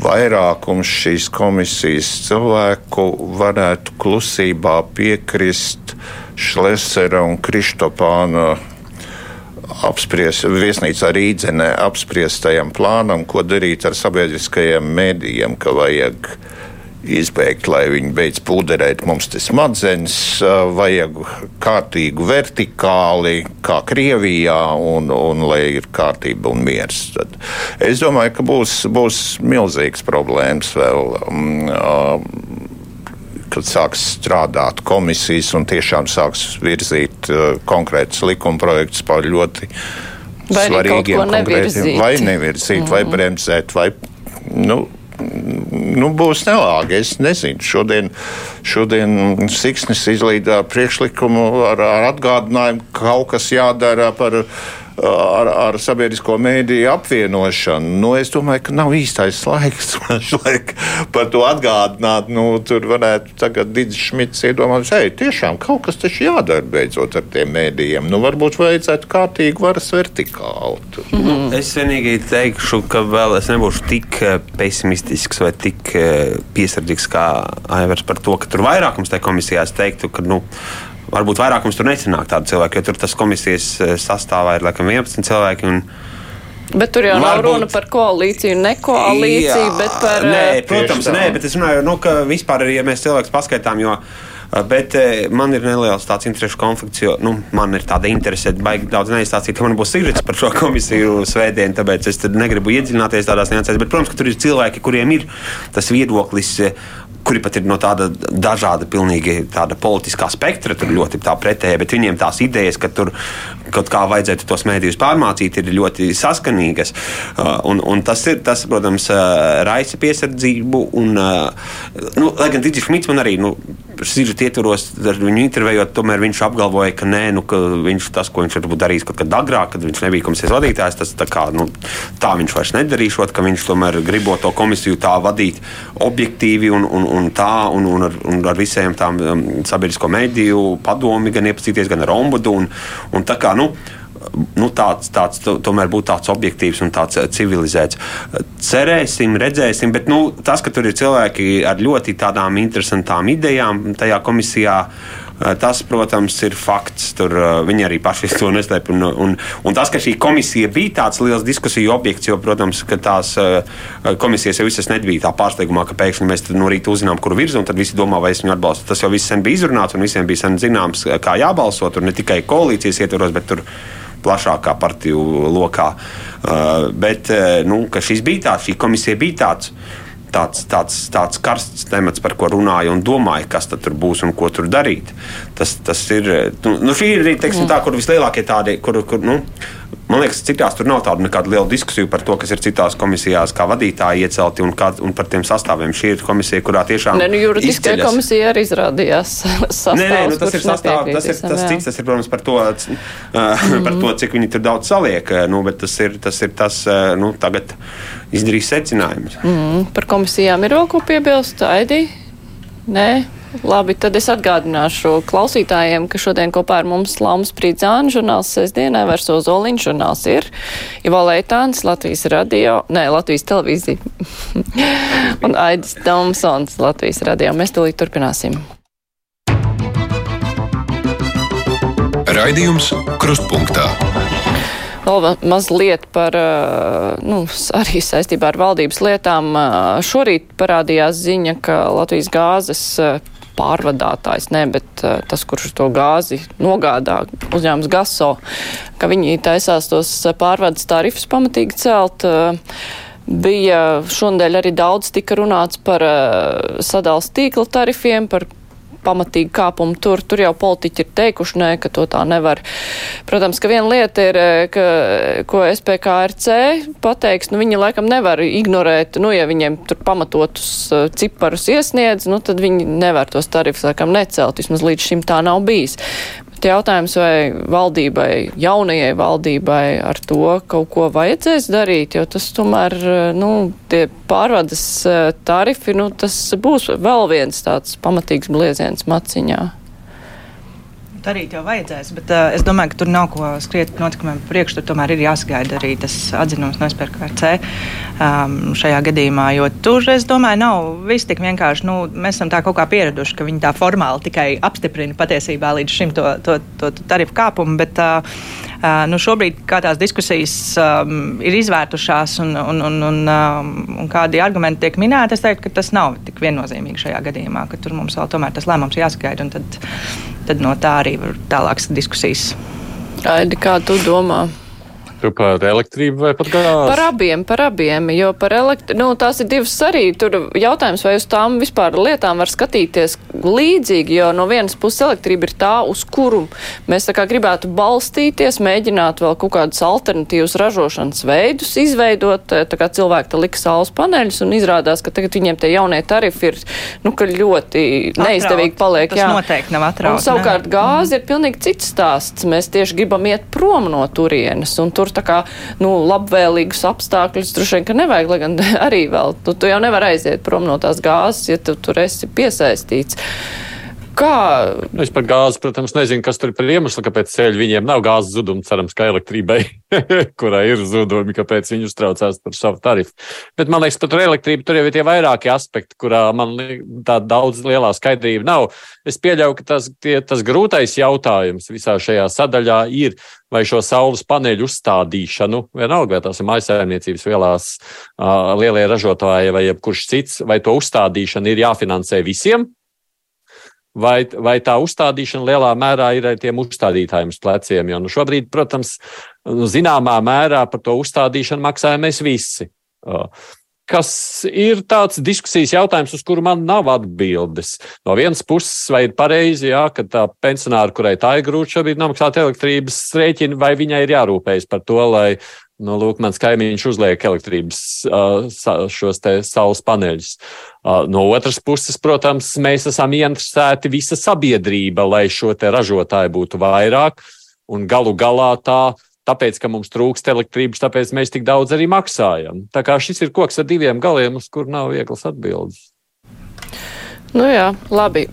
vairākums šīs komisijas cilvēku varētu klusībā piekrist Šlesera un Kristopāna apspriest, viesnīcā Rīdzenē apspriestajam plānam, ko darīt ar sabiedriskajiem mēdījiem, ka vajag izbeigt, lai viņi beidz pūderēt mums te smadzenes, vajag kārtīgu vertikāli, kā Krievijā, un, un lai ir kārtība un miers. Tad es domāju, ka būs, būs milzīgs problēmas vēl. Um, kad sāks strādāt komisijas un tiešām sāks virzīt uh, konkrētus likumprojektus par ļoti vai svarīgiem konkrētiem, vai nevirzīt, mm. vai bremzēt, vai. Nu, Nu, būs nelāgi. Es nezinu. Šodien, šodien Siksnis izlīdā priekšlikumu ar, ar atgādinājumu, ka kaut kas jādara par ar, ar sabiedrisko mēdīju apvienošanu. Nu, es domāju, ka nav īstais laiks pašlaik par to atgādināt. Nu, tur varētu tagad Digis Šmits iedomāties, hei, tiešām kaut kas taču jādara beidzot ar tiem mēdījiem. Nu, varbūt vajadzētu kārtīgi varas vertikāli. Mm -hmm. Es vienīgi teikšu, ka vēl es nebūšu tik eh, pesimistisks vai tik eh, piesardzīgs kā Aivars par to, ka tur vairākums tajā komisijā teiktu, ka nu, varbūt vairākums tur nesanāk tādu cilvēku, jo tur tas komisijas sastāvā ir laikam 11 cilvēki. Un, Bet tur jau Varbūt... nav runa par koalīciju, ne koalīciju, jā, bet par. Nē, protams, nē, bet es runāju, nu, ka vispār, ja mēs cilvēkus paskaitām, jo uh, Bet man ir neliels tāds interešu konflikts, jo nu, man ir tāda interese, baigi daudz neizstāstīt, ka man būs sižets par šo komisiju svētdienu, tāpēc es negribu iedziļināties tādās niansēs. Bet, protams, ka tur ir cilvēki, kuriem ir tas viedoklis kuri pat ir no tāda dažāda, pilnīgi tāda politiskā spektra, tur ļoti tā pretēji, bet viņiem tās idejas, ka tur kaut kā vajadzētu tos mēdījus pārmācīt, ir ļoti saskanīgas. Uh, un, un tas, ir, tas, protams, uh, raisa piesardzību. Un, uh, nu, lai gan Digis Šmits man arī. Nu, Sižet ietvaros ar viņu intervējot, tomēr viņš apgalvoja, ka, nē, nu, ka viņš tas, ko viņš varbūt darījis kaut kad agrāk, kad viņš nebija komisijas vadītājs, tas tā, kā, nu, tā viņš vairs nedarīšot, ka viņš tomēr gribot to komisiju tā vadīt objektīvi un, un, un tā, un, un, ar, un ar visiem tām um, sabiedrisko mediju padomi, gan iepazīties, gan ar ombudu. Un, un tā kā, nu, nu, tāds, tāds tomēr būtu tāds objektīvs un tāds uh, civilizēts. Cerēsim, redzēsim, bet nu, tas, ka tur ir cilvēki ar ļoti tādām interesantām idejām tajā komisijā, Eh, tas, protams, ir fakts. Tur eh, viņi arī paši to neslēp. Un, un, un tas, ka šī komisija bija tāds liels diskusiju objekts, jo, protams, tās eh, komisijas jau visas nebija tā pārsteigumā, ka pēkšņi mēs no rīta uzzinām, kur virza, un tad visi domā, vai es viņu atbalstu. Tas jau viss sen bija izrunāts, un visiem bija sen zināms, kā jābalso. Tur ne tikai koalīcijas ietvaros, bet tur plašākā partiju lokā. Uh, bet nu, šis bija tāds, šī komisija bija tāds. Uh, tāds, tāds, tāds karsts temats, par ko runāju un domāju, kas tur būs un ko tur darīt. Tas, tas ir, nu, nu šī ir teiksim, tā, kur vislielākie tādi, kur, kur nu, man liekas, citās tur nav tāda nekāda liela diskusija par to, kas ir citās komisijās, kā vadītāji iecelti un, kā, un par tiem sastāviem. Šī ir komisija, kurā tiešām. Nē, nu, juridiskā komisija arī izrādījās. Sastāvs, nē, nē, nu, tas ir sastāvs, tas ir tas cits, tas ir, protams, par to, uh, mm. par to cik viņi tur daudz saliek. Nu, bet tas ir tas, ir tas nu, tagad izdarīs secinājumus. Mm, par komisijām ir vēl ko piebilst, Aidi? Nē. Labi, tad es atgādināšu klausītājiem, ka šodien kopā ar mums Laumas Prīdzāna žurnāls sestdienā vairs Ozoliņš žurnāls ir. Ivo Leitāns, Latvijas radio, nē, Latvijas televīzija un Aidis Tomsons, Latvijas radio. Mēs tūlīt turpināsim. Raidījums Krustpunktā. Vēl mazliet par, nu, arī saistībā ar valdības lietām. Šorīt parādījās ziņa, ka Latvijas gāzes pārvadātājs, ne, bet tas, kurš to gāzi nogādā, uzņēmums Gaso, ka viņi taisās tos pārvades tarifus pamatīgi celt. Bija šonadēļ arī daudz tika runāts par sadals tīkla tarifiem, par pamatīgi kāpumu tur. Tur jau politiķi ir teikuši, nē, ka to tā nevar. Protams, ka viena lieta ir, eh, ka, ko SPKRC pateiks, nu viņi laikam nevar ignorēt, nu ja viņiem tur pamatotus eh, ciparus iesniedz, nu tad viņi nevar tos tarifus laikam necelt, vismaz līdz šim tā nav bijis. Jautājums, vai valdībai, jaunajai valdībai ar to kaut ko vajadzēs darīt, jo tas tomēr, nu, tie pārvades eh, tarifi, nu, tas būs vēl viens tāds pamatīgs blieziens maciņā. Darīt jau vajadzēs, bet uh, es domāju, ka tur nav ko skriet notikumiem priekš. Tur tomēr ir jāsagaida arī tas atzinums no SPRC um, šajā gadījumā. Jo tur, es domāju, nav viss tik vienkārši. Nu, mēs esam tā kaut kā pieraduši, ka viņi tā formāli tikai apstiprina patiesībā līdz šim to, to, to, to tarifu kāpumu. Bet, uh, Uh, nu šobrīd, tās diskusijas um, ir izvērtušās un, un, un, un, um, un kādi argumenti tiek minēti, es teiktu, ka tas nav tik viennozīmīgi šajā gadījumā, ka tur mums vēl tomēr tas lēmums jāsagaida, un tad, tad no tā arī var tālākas diskusijas. Aidi, kā tu domā? Tu par elektrību vai par gāzi? Par abiem, par abiem, jo par elektrību, nu, tās ir divas arī. Tur jautājums, vai uz tām vispār lietām var skatīties līdzīgi, jo no vienas puses elektrība ir tā, uz kuru mēs tā kā gribētu balstīties, mēģināt vēl kaut kādus alternatīvus ražošanas veidus izveidot, tā kā cilvēki te lika saules paneļus un izrādās, ka tagad viņiem tie jaunie tarifi ir, nu, ka ļoti atraut. neizdevīgi paliek. Tas jā. noteikti nav atraut. Un savukārt ne? gāze ir pilnīgi cits stāsts. Mēs tieši gribam iet prom no turienes, un tur tā kā, nu, labvēlīgus apstākļus droši vien, ka nevajag, lai gan arī vēl, tu, tu jau nevar aiziet prom no tās gāzes, ja tu tur esi piesaistīts. Kā? Nu, es par gāzi, protams, nezinu, kas tur ir par iemeslu, kāpēc ceļu viņiem nav gāzes zuduma. Cerams, ka elektrībai, kurai ir zudumi, kāpēc viņi uztraucās par savu tarifu. Bet man liekas, par elektrību tur jau ir tie vairāki aspekti, kurā man tā daudz lielā skaidrība nav. Es pieļauju, ka tas, tie, tas grūtais jautājums visā šajā sadaļā ir, vai šo saules paneļu uzstādīšanu, vienalga, vai tās ir mājasēmniecības vielās, lielie ražotāji vai jebkurš cits, vai to uzstādīšanu ir jāfinansē visiem, vai, vai tā uzstādīšana lielā mērā ir ar tiem uzstādītājiem uz pleciem. Jo nu, šobrīd, protams, nu, zināmā mērā par to uzstādīšanu maksājam mēs visi. Kas ir tāds diskusijas jautājums, uz kuru man nav atbildes. No vienas puses, vai ir pareizi, jā, ka tā pensionāra, kurai tā ir grūti šobrīd nomaksāt elektrības rēķinu, vai viņai ir jārūpējas par to, lai Nu, lūk, mans kaimiņš uzliek elektrības šos te saules paneļus. No otras puses, protams, mēs esam ieinteresēti visa sabiedrība, lai šo ražotāju būtu vairāk. Un galu galā tā, tāpēc, ka mums trūkst elektrības, tāpēc mēs tik daudz arī maksājam. Tā kā šis ir koks ar diviem galiem, uz kur nav vieglas atbildes. Nu jā, labi.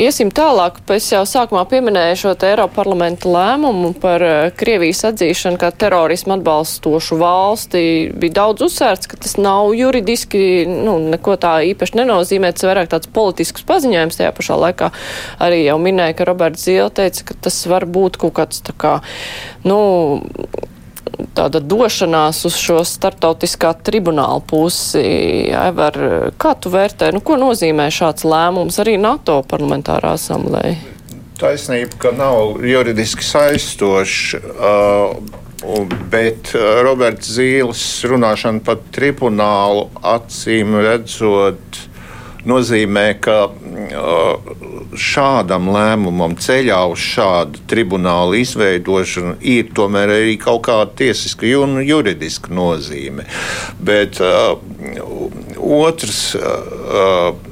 Iesim tālāk. Es jau sākumā pieminēju šo Eiropa parlamenta lēmumu par eh, Krievijas atzīšanu kā terorismu atbalstošu valsti. Bija daudz uzsvērts, ka tas nav juridiski, nu, neko tā īpaši nenozīmē. Tas vairāk tāds politisks paziņojums tajā pašā laikā. Arī jau minēja, ka Roberts Zīle teica, ka tas var būt kaut kāds tā kā, nu, tāda došanās uz šo startautiskā tribunāla pusi. Ever, kā tu vērtē, nu, ko nozīmē šāds lēmums arī NATO parlamentārā asamblēja? Taisnība, ka nav juridiski saistošs. Uh, Bet Roberts Zīles runāšana par tribunālu acīm redzot, nozīmē, ka šādam lēmumam ceļā uz šādu tribunālu izveidošanu ir tomēr arī kaut kāda tiesiska un juridiska nozīme. Bet uh, otrs. Uh,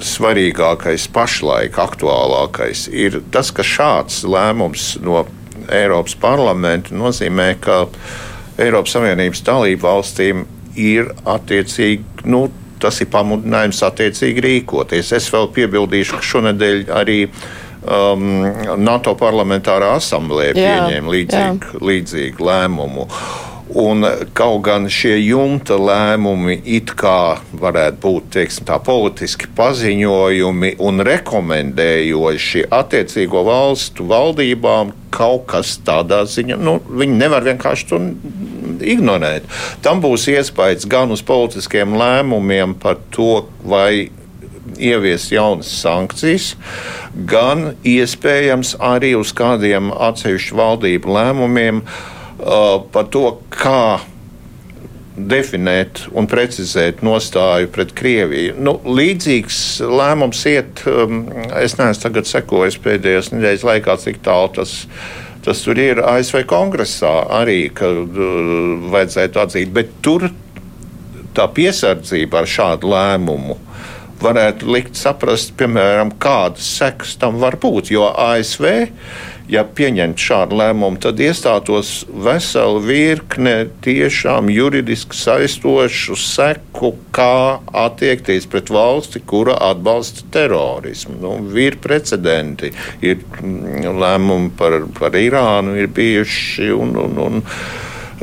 svarīgākais, pašlaik aktuālākais ir tas, ka šāds lēmums no Eiropas parlamenta nozīmē, ka Eiropas Savienības dalību valstīm ir attiecīgi nu, tas ir pamudinājums attiecīgi rīkoties. Es vēl piebildīšu, ka šonadēļ arī um, NATO parlamentārā asamblēja pieņēma līdzīgu, līdzīgu lēmumu. Un kaut gan šie jumta lēmumi it kā varētu būt teiksim, tā, politiski paziņojumi un rekomendējoši attiecīgo valstu valdībām, kaut kas tādā ziņā, nu, viņi nevar vienkārši to ignorēt. Tam būs iespējas gan uz politiskiem lēmumiem par to, vai ievies jaunas sankcijas, gan iespējams arī uz kādiem atsevišķu valdību lēmumiem uh, par to, kā definēt un precizēt nostāju pret Krieviju. Nu, līdzīgs lēmums iet, um, es neesmu sekojis pēdējās nedēļas laikā, cik tālu tas ir Tas tur ir ASV kongresā arī, ka uh, vajadzētu atzīt, bet tur tā piesardzība ar šādu lēmumu varētu likt saprast, piemēram, kādas sekas tam var būt. Jo ASV ja pieņemtu šādu lēmumu, tad iestātos vesela virkne tiešām juridiski saistošu seku, kā attiekties pret valsti, kura atbalsta terorismu. Nu, ir precedenti, ir mm, lēmumi par, par Irānu, ir bijuši un, un, un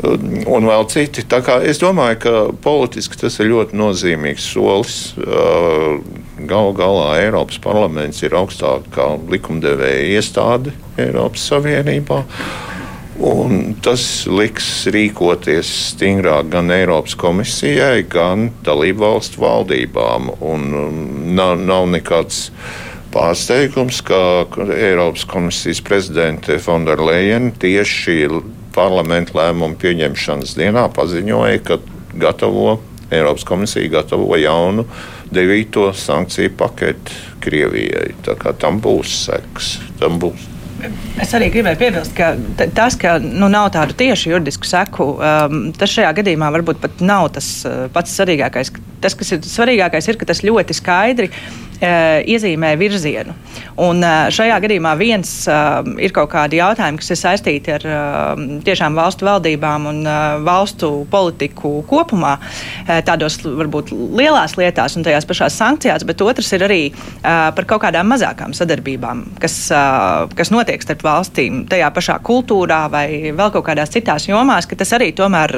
un vēl citi. Es domāju, ka politiski tas ir ļoti nozīmīgs solis. Galu galā Eiropas parlaments ir augstākā likumdevēja iestāde Eiropas Savienībā. Un tas liks rīkoties stingrāk gan Eiropas komisijai, gan dalību valstu valdībām. Un nav, nav nekāds pārsteigums, ka Eiropas komisijas prezidente Fonderleina tieši parlamenta lēmumu pieņemšanas dienā paziņoja, ka gatavo Eiropas komisija gatavo jaunu devīto sankciju paketi Krievijai. Tam būs seks. Tam būs. Es arī gribēju piebilst, ka tas, ka nu, nav tādu tiešu juridisku seku, um, tas šajā gadījumā varbūt pat nav tas uh, pats svarīgākais. Tas, kas ir svarīgākais, ir, ka tas ļoti skaidri iezīmē virzienu. Un šajā gadījumā viens ir kaut kādi jautājumi, kas ir saistīti ar tiešām valstu valdībām un valstu politiku kopumā, tādos varbūt lielās lietās un tajās pašās sankcijās, bet otrs ir arī par kaut kādām mazākām sadarbībām, kas, kas notiek starp valstīm tajā pašā kultūrā vai vēl kaut kādās citās jomās, ka tas arī tomēr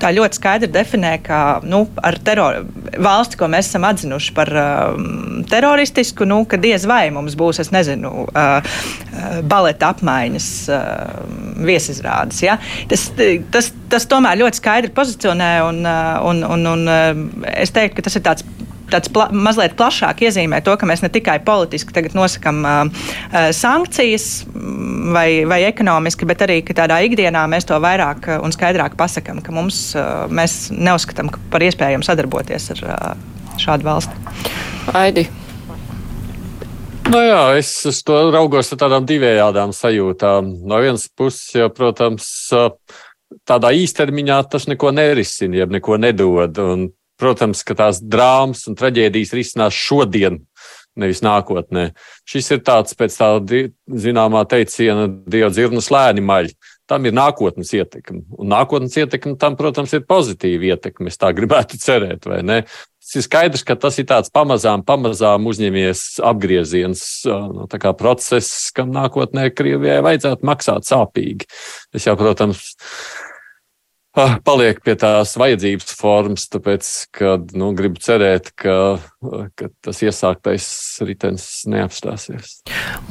tā ļoti skaidri definē, ka nu, ar teror, valsti, ko mēs esam atzinuši par um, teroristisku, nu, ka diez vai mums būs es nezinu, uh, uh, baleta apmaiņas uh, viesizrādes. Ja? Tas, tas, tas tomēr ļoti skaidri pozicionē, un, un, un, un es teiktu, ka tas ir tāds tāds pla mazliet plašāk iezīmē to, ka mēs ne tikai politiski nosakām uh, sankcijas vai, vai ekonomiski, bet arī tādā ikdienā mēs to vairāk un skaidrāk pasakām, ka mums, uh, mēs neuzskatām par iespējamu sadarboties ar uh, šādu valsti. Aidi. Nu jā, es uz to raugos ar tādām divējādām sajūtām. No vienas puses, jau, protams, tādā īstermiņā tas neko nerisina, jeb neko nedod. Un, protams, ka tās drāmas un traģēdijas risinās šodien, nevis nākotnē. Šis ir tāds pēc tā zināmā teiciena, Dieva dzirnas lēni maļ. Tam ir nākotnes ietekme. Un nākotnes ietekme tam, protams, ir pozitīva ietekme. Es tā gribētu cerēt, vai ne? Tas ir skaidrs, ka tas ir tāds pamazām, pamazām uzņemies apgrieziens, no, nu, process, kam nākotnē Krievijai vajadzētu maksāt sāpīgi. Es jau, protams, paliek pie tās vajadzības formas, tāpēc, ka nu, gribu cerēt, ka, ka tas iesāktais ritenis neapstāsies.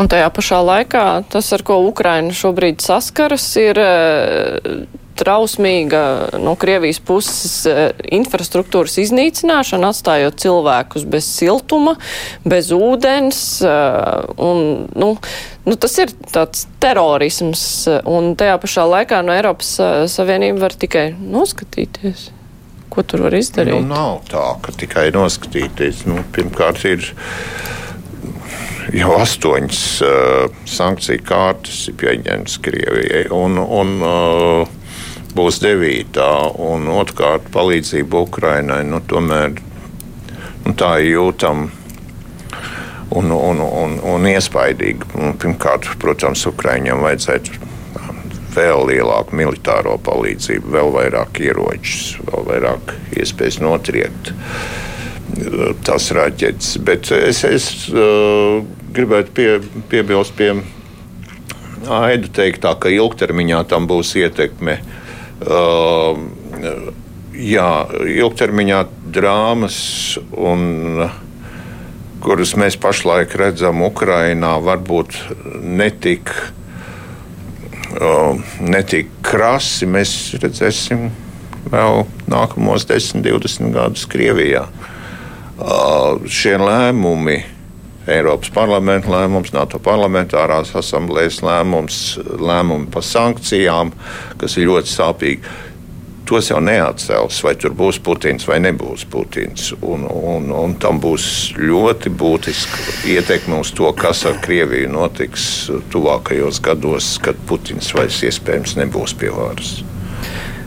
Un tajā pašā laikā tas, ar ko Ukraina šobrīd saskaras, ir trausmīga no Krievijas puses eh, infrastruktūras iznīcināšana, atstājot cilvēkus bez siltuma, bez ūdens. Eh, un, nu, nu, tas ir tāds terorisms, un tajā pašā laikā no Eiropas eh, Savienība var tikai noskatīties. Ko tur var izdarīt? Nu, nav tā, ka tikai noskatīties. Nu, pirmkārt, ir jau astoņas uh, sankciju kārtas pieņemtas Krievijai. Un, un, uh, būs devītā, un otrkārt palīdzība Ukrainai, nu, tomēr nu, tā ir jūtama un, un, un, un iespaidīga. Pirmkārt, protams, Ukraiņiem vajadzētu vēl lielāku militāro palīdzību, vēl vairāk ieročus, vēl vairāk iespējas notriekt uh, tās raķetes. Bet es, es uh, gribētu pie, piebilst pie Aidu teiktā, ka ilgtermiņā tam būs ietekme uh, Uh, jā, ilgtermiņā drāmas, un, kuras mēs pašlaik redzam Ukrajinā, varbūt netik, netik krasi. Mēs redzēsim vēl nākamos 10, 20 gadus Krievijā. Šie lēmumi Eiropas parlamenta lēmums, NATO parlamentārās asamblējas lēmums, lēmumi par sankcijām, kas ir ļoti sāpīgi. Tos jau neatcels, vai tur būs Putins vai nebūs Putins. Un, un, un tam būs ļoti būtiska ietekme uz to, kas ar Krieviju notiks tuvākajos gados, kad Putins vairs iespējams nebūs pie varas.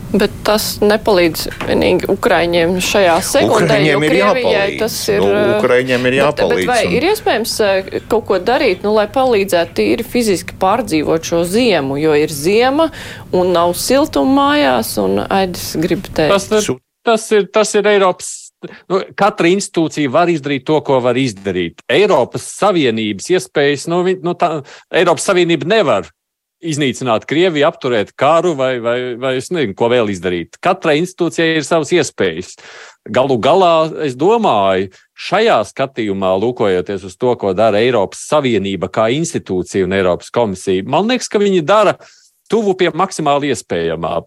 Bet tas nepalīdz vienīgi Ukraiņiem šajā sekundē. Ir jāpalīdz. Tas ir, nu, Ukraiņiem ir jāpalīdz. Bet, bet vai un... ir iespējams eh, kaut ko darīt, nu, lai palīdzētu tīri fiziski pārdzīvot šo ziemu, jo ir ziema un nav siltuma mājās, un Aidis grib teikt. Tas, ir, tas ir, tas ir Eiropas Nu, katra institūcija var izdarīt to, ko var izdarīt. Eiropas Savienības iespējas, nu, nu tā, Eiropas Savienība nevar iznīcināt Krieviju, apturēt karu vai, vai, vai es nezinu, ko vēl izdarīt. Katrai institūcijai ir savas iespējas. Galu galā, es domāju, šajā skatījumā, lūkojoties uz to, ko dara Eiropas Savienība kā institūcija un Eiropas komisija, man liekas, ka viņi dara tuvu pie maksimāli iespējamā.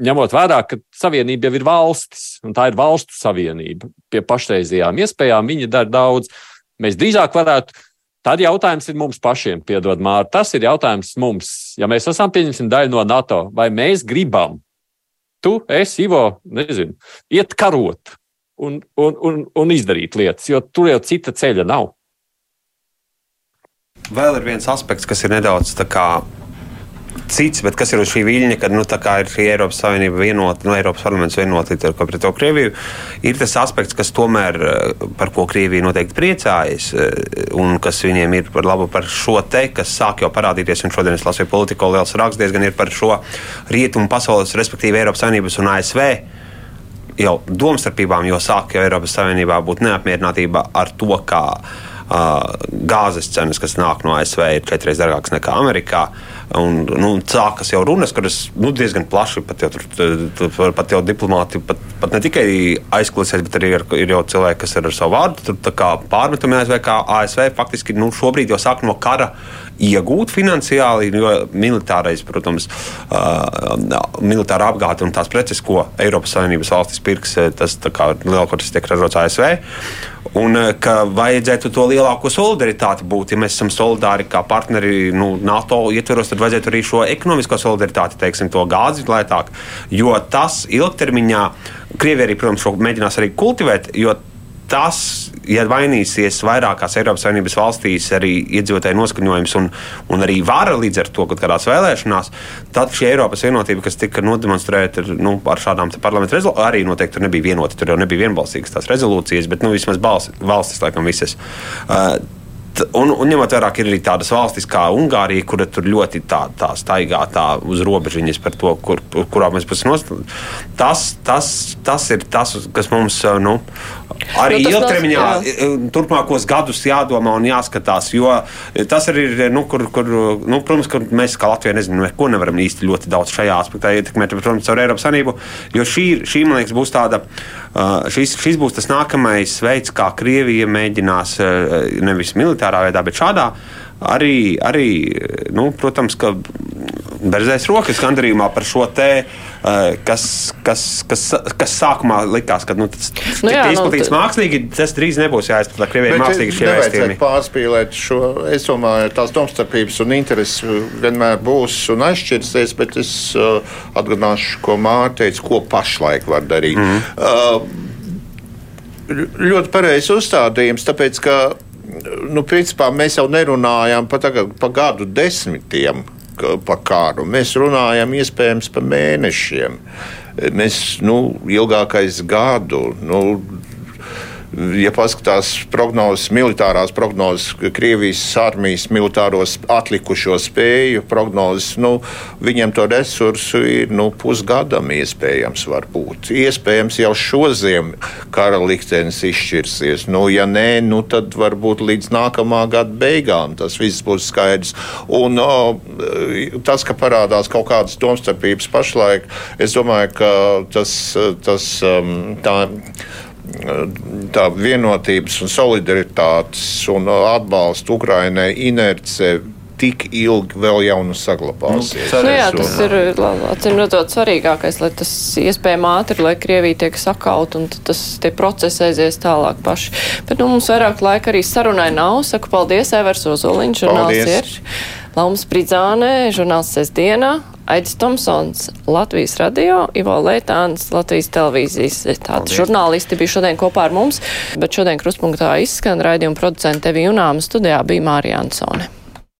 Ņemot vērā, ka savienība jau ir valstis, un tā ir valstu savienība, pie pašreizējām iespējām viņi dara daudz. Mēs drīzāk varētu Tad jautājums ir mums pašiem, piedod Mārta. Tas ir jautājums mums. Ja mēs esam pieņemsim daļu no NATO, vai mēs gribam, tu, es, Ivo, nezinu, iet karot un, un, un, un izdarīt lietas, jo tur jau cita ceļa nav. Vēl ir viens aspekts, kas ir nedaudz tā kā cits, bet kas ir uz šī viļņa, kad nu, ir šī Eiropas Savienība vienota, nu, Eiropas parlaments vienota pret to Krieviju, ir tas aspekts, kas tomēr, eh, par ko Krievija noteikti priecājas, eh, un kas viņiem ir par labu par šo te, kas sāk jau parādīties, un šodien es lasīju politiko liels raksts diezgan ir par šo rietumu pasaules, respektīvi Eiropas Savienības un ASV jau domstarpībām, jo sāk jau Eiropas Savienībā būt neapmierinātība ar to, kā gāzes cenas, kas nāk no ASV, ir četras dārgākas nekā Amerikā. Un, nu, sākas jau runas, kuras nu, diezgan plaši pat jau, tur, pat jau diplomāti, pat, pat ne tikai aizklausās, bet arī ir, ir jau cilvēki, kas ir ar savu vārdu pārmetumi ASV, kā ASV faktiski nu, šobrīd jau sāk no kara iegūt finansiāli, jo militārais, protams, uh, militāra apgāde un tās preces, ko Eiropas Savienības valstis pirks, tas lielākoties tiek ražots ASV. Un ka vajadzētu to lielāko solidaritāti būt. Ja mēs esam solidāri kā partneri nu, NATO ietveros, tad vajadzētu arī šo ekonomisko solidaritāti, teiksim, to gāzi lētāk. Jo tas ilgtermiņā, Krievija arī, protams, mēģinās arī kultivēt, jo tas, ja mainīsies vairākās Eiropas Savienības valstīs arī iedzīvotāju noskaņojums un, un arī vara līdz ar to, kad kādās vēlēšanās, tad šī Eiropas vienotība, kas tika nodemonstrēta nu, ar šādām parlamentu rezolūcijām, arī noteikti tur nebija vienota. Tur jau nebija vienbalsīgas tās rezolūcijas, bet nu, vismaz balsi, valstis laikam visas. Uh, Un, un ņemot vērā, ir arī tādas valstis kā Ungārija, kura tur ļoti tā, tā staigā tā uz robežiņas par to, kur, kurā mēs būsim nostājīgi. Tas, tas, tas ir tas, kas mums nu, arī nu, ilgtermiņā, turpmākos gadus jādomā un jāskatās. Jo tas arī ir, nu, kur, kur, nu, protams, ka mēs kā Latvija nezinām, neko nevaram īsti ļoti daudz šajā aspektā ietekmēt, protams, ar Eiropas Sanību. Jo šī, šī, man liekas, būs tāda, šis, šis būs tas nākamais veids, kā Krievija mēģinās nevis militārā militārā veidā, bet šādā arī, arī nu, protams, ka berzēs rokas gandarījumā par šo te, uh, kas, kas, kas, kas sākumā likās, ka nu, tas nu, jā, izplatīts nu, mākslīgi, tas drīz nebūs jāizplatā Krievijai mākslīgi šie vēstījumi. Pārspīlēt šo, es domāju, tās domstarpības un intereses vienmēr būs un aizšķirsies, bet es uh, atgādināšu, ko Mārta teica, ko pašlaik var darīt. Mm -hmm. uh, ļoti pareizs uzstādījums, tāpēc, ka nu, principā mēs jau nerunājam par, par gadu desmitiem par kāru. Mēs runājam iespējams par mēnešiem. Mēs nu, ilgākais gadu. Nu, ja paskatās prognozes, militārās prognozes, Krievijas armijas militāros atlikušo spēju prognozes, nu, viņiem to resursu ir nu, pusgadam iespējams var būt. Iespējams jau šoziem kara liktenis izšķirsies. Nu, ja nē, nu, tad varbūt līdz nākamā gada beigām tas viss būs skaidrs. Un o, tas, ka parādās kaut kādas domstarpības pašlaik, es domāju, ka tas, tas um, tā tā vienotības un solidaritātes un atbalsta Ukrainai inerce tik ilgi vēl jau nu saglabāsies. Nu, nu jā, tas ir acīm redzot svarīgākais, lai tas iespējami ātri, lai Krievija tiek sakaut un tas tie procesi aizies tālāk paši. Bet nu, mums vairāk laika arī sarunai nav. Saku paldies, Evers Ozoliņš, žurnāls ir. Laums Pridzānē, žurnāls sestdienā. Aidis Tomsons, Latvijas radio, Ivo Leitāns, Latvijas televīzijas. Tādi žurnālisti bija šodien kopā ar mums, bet šodien kruspunktā izskan raidījuma producente Tevi Junāma studijā bija Mārija Ansone.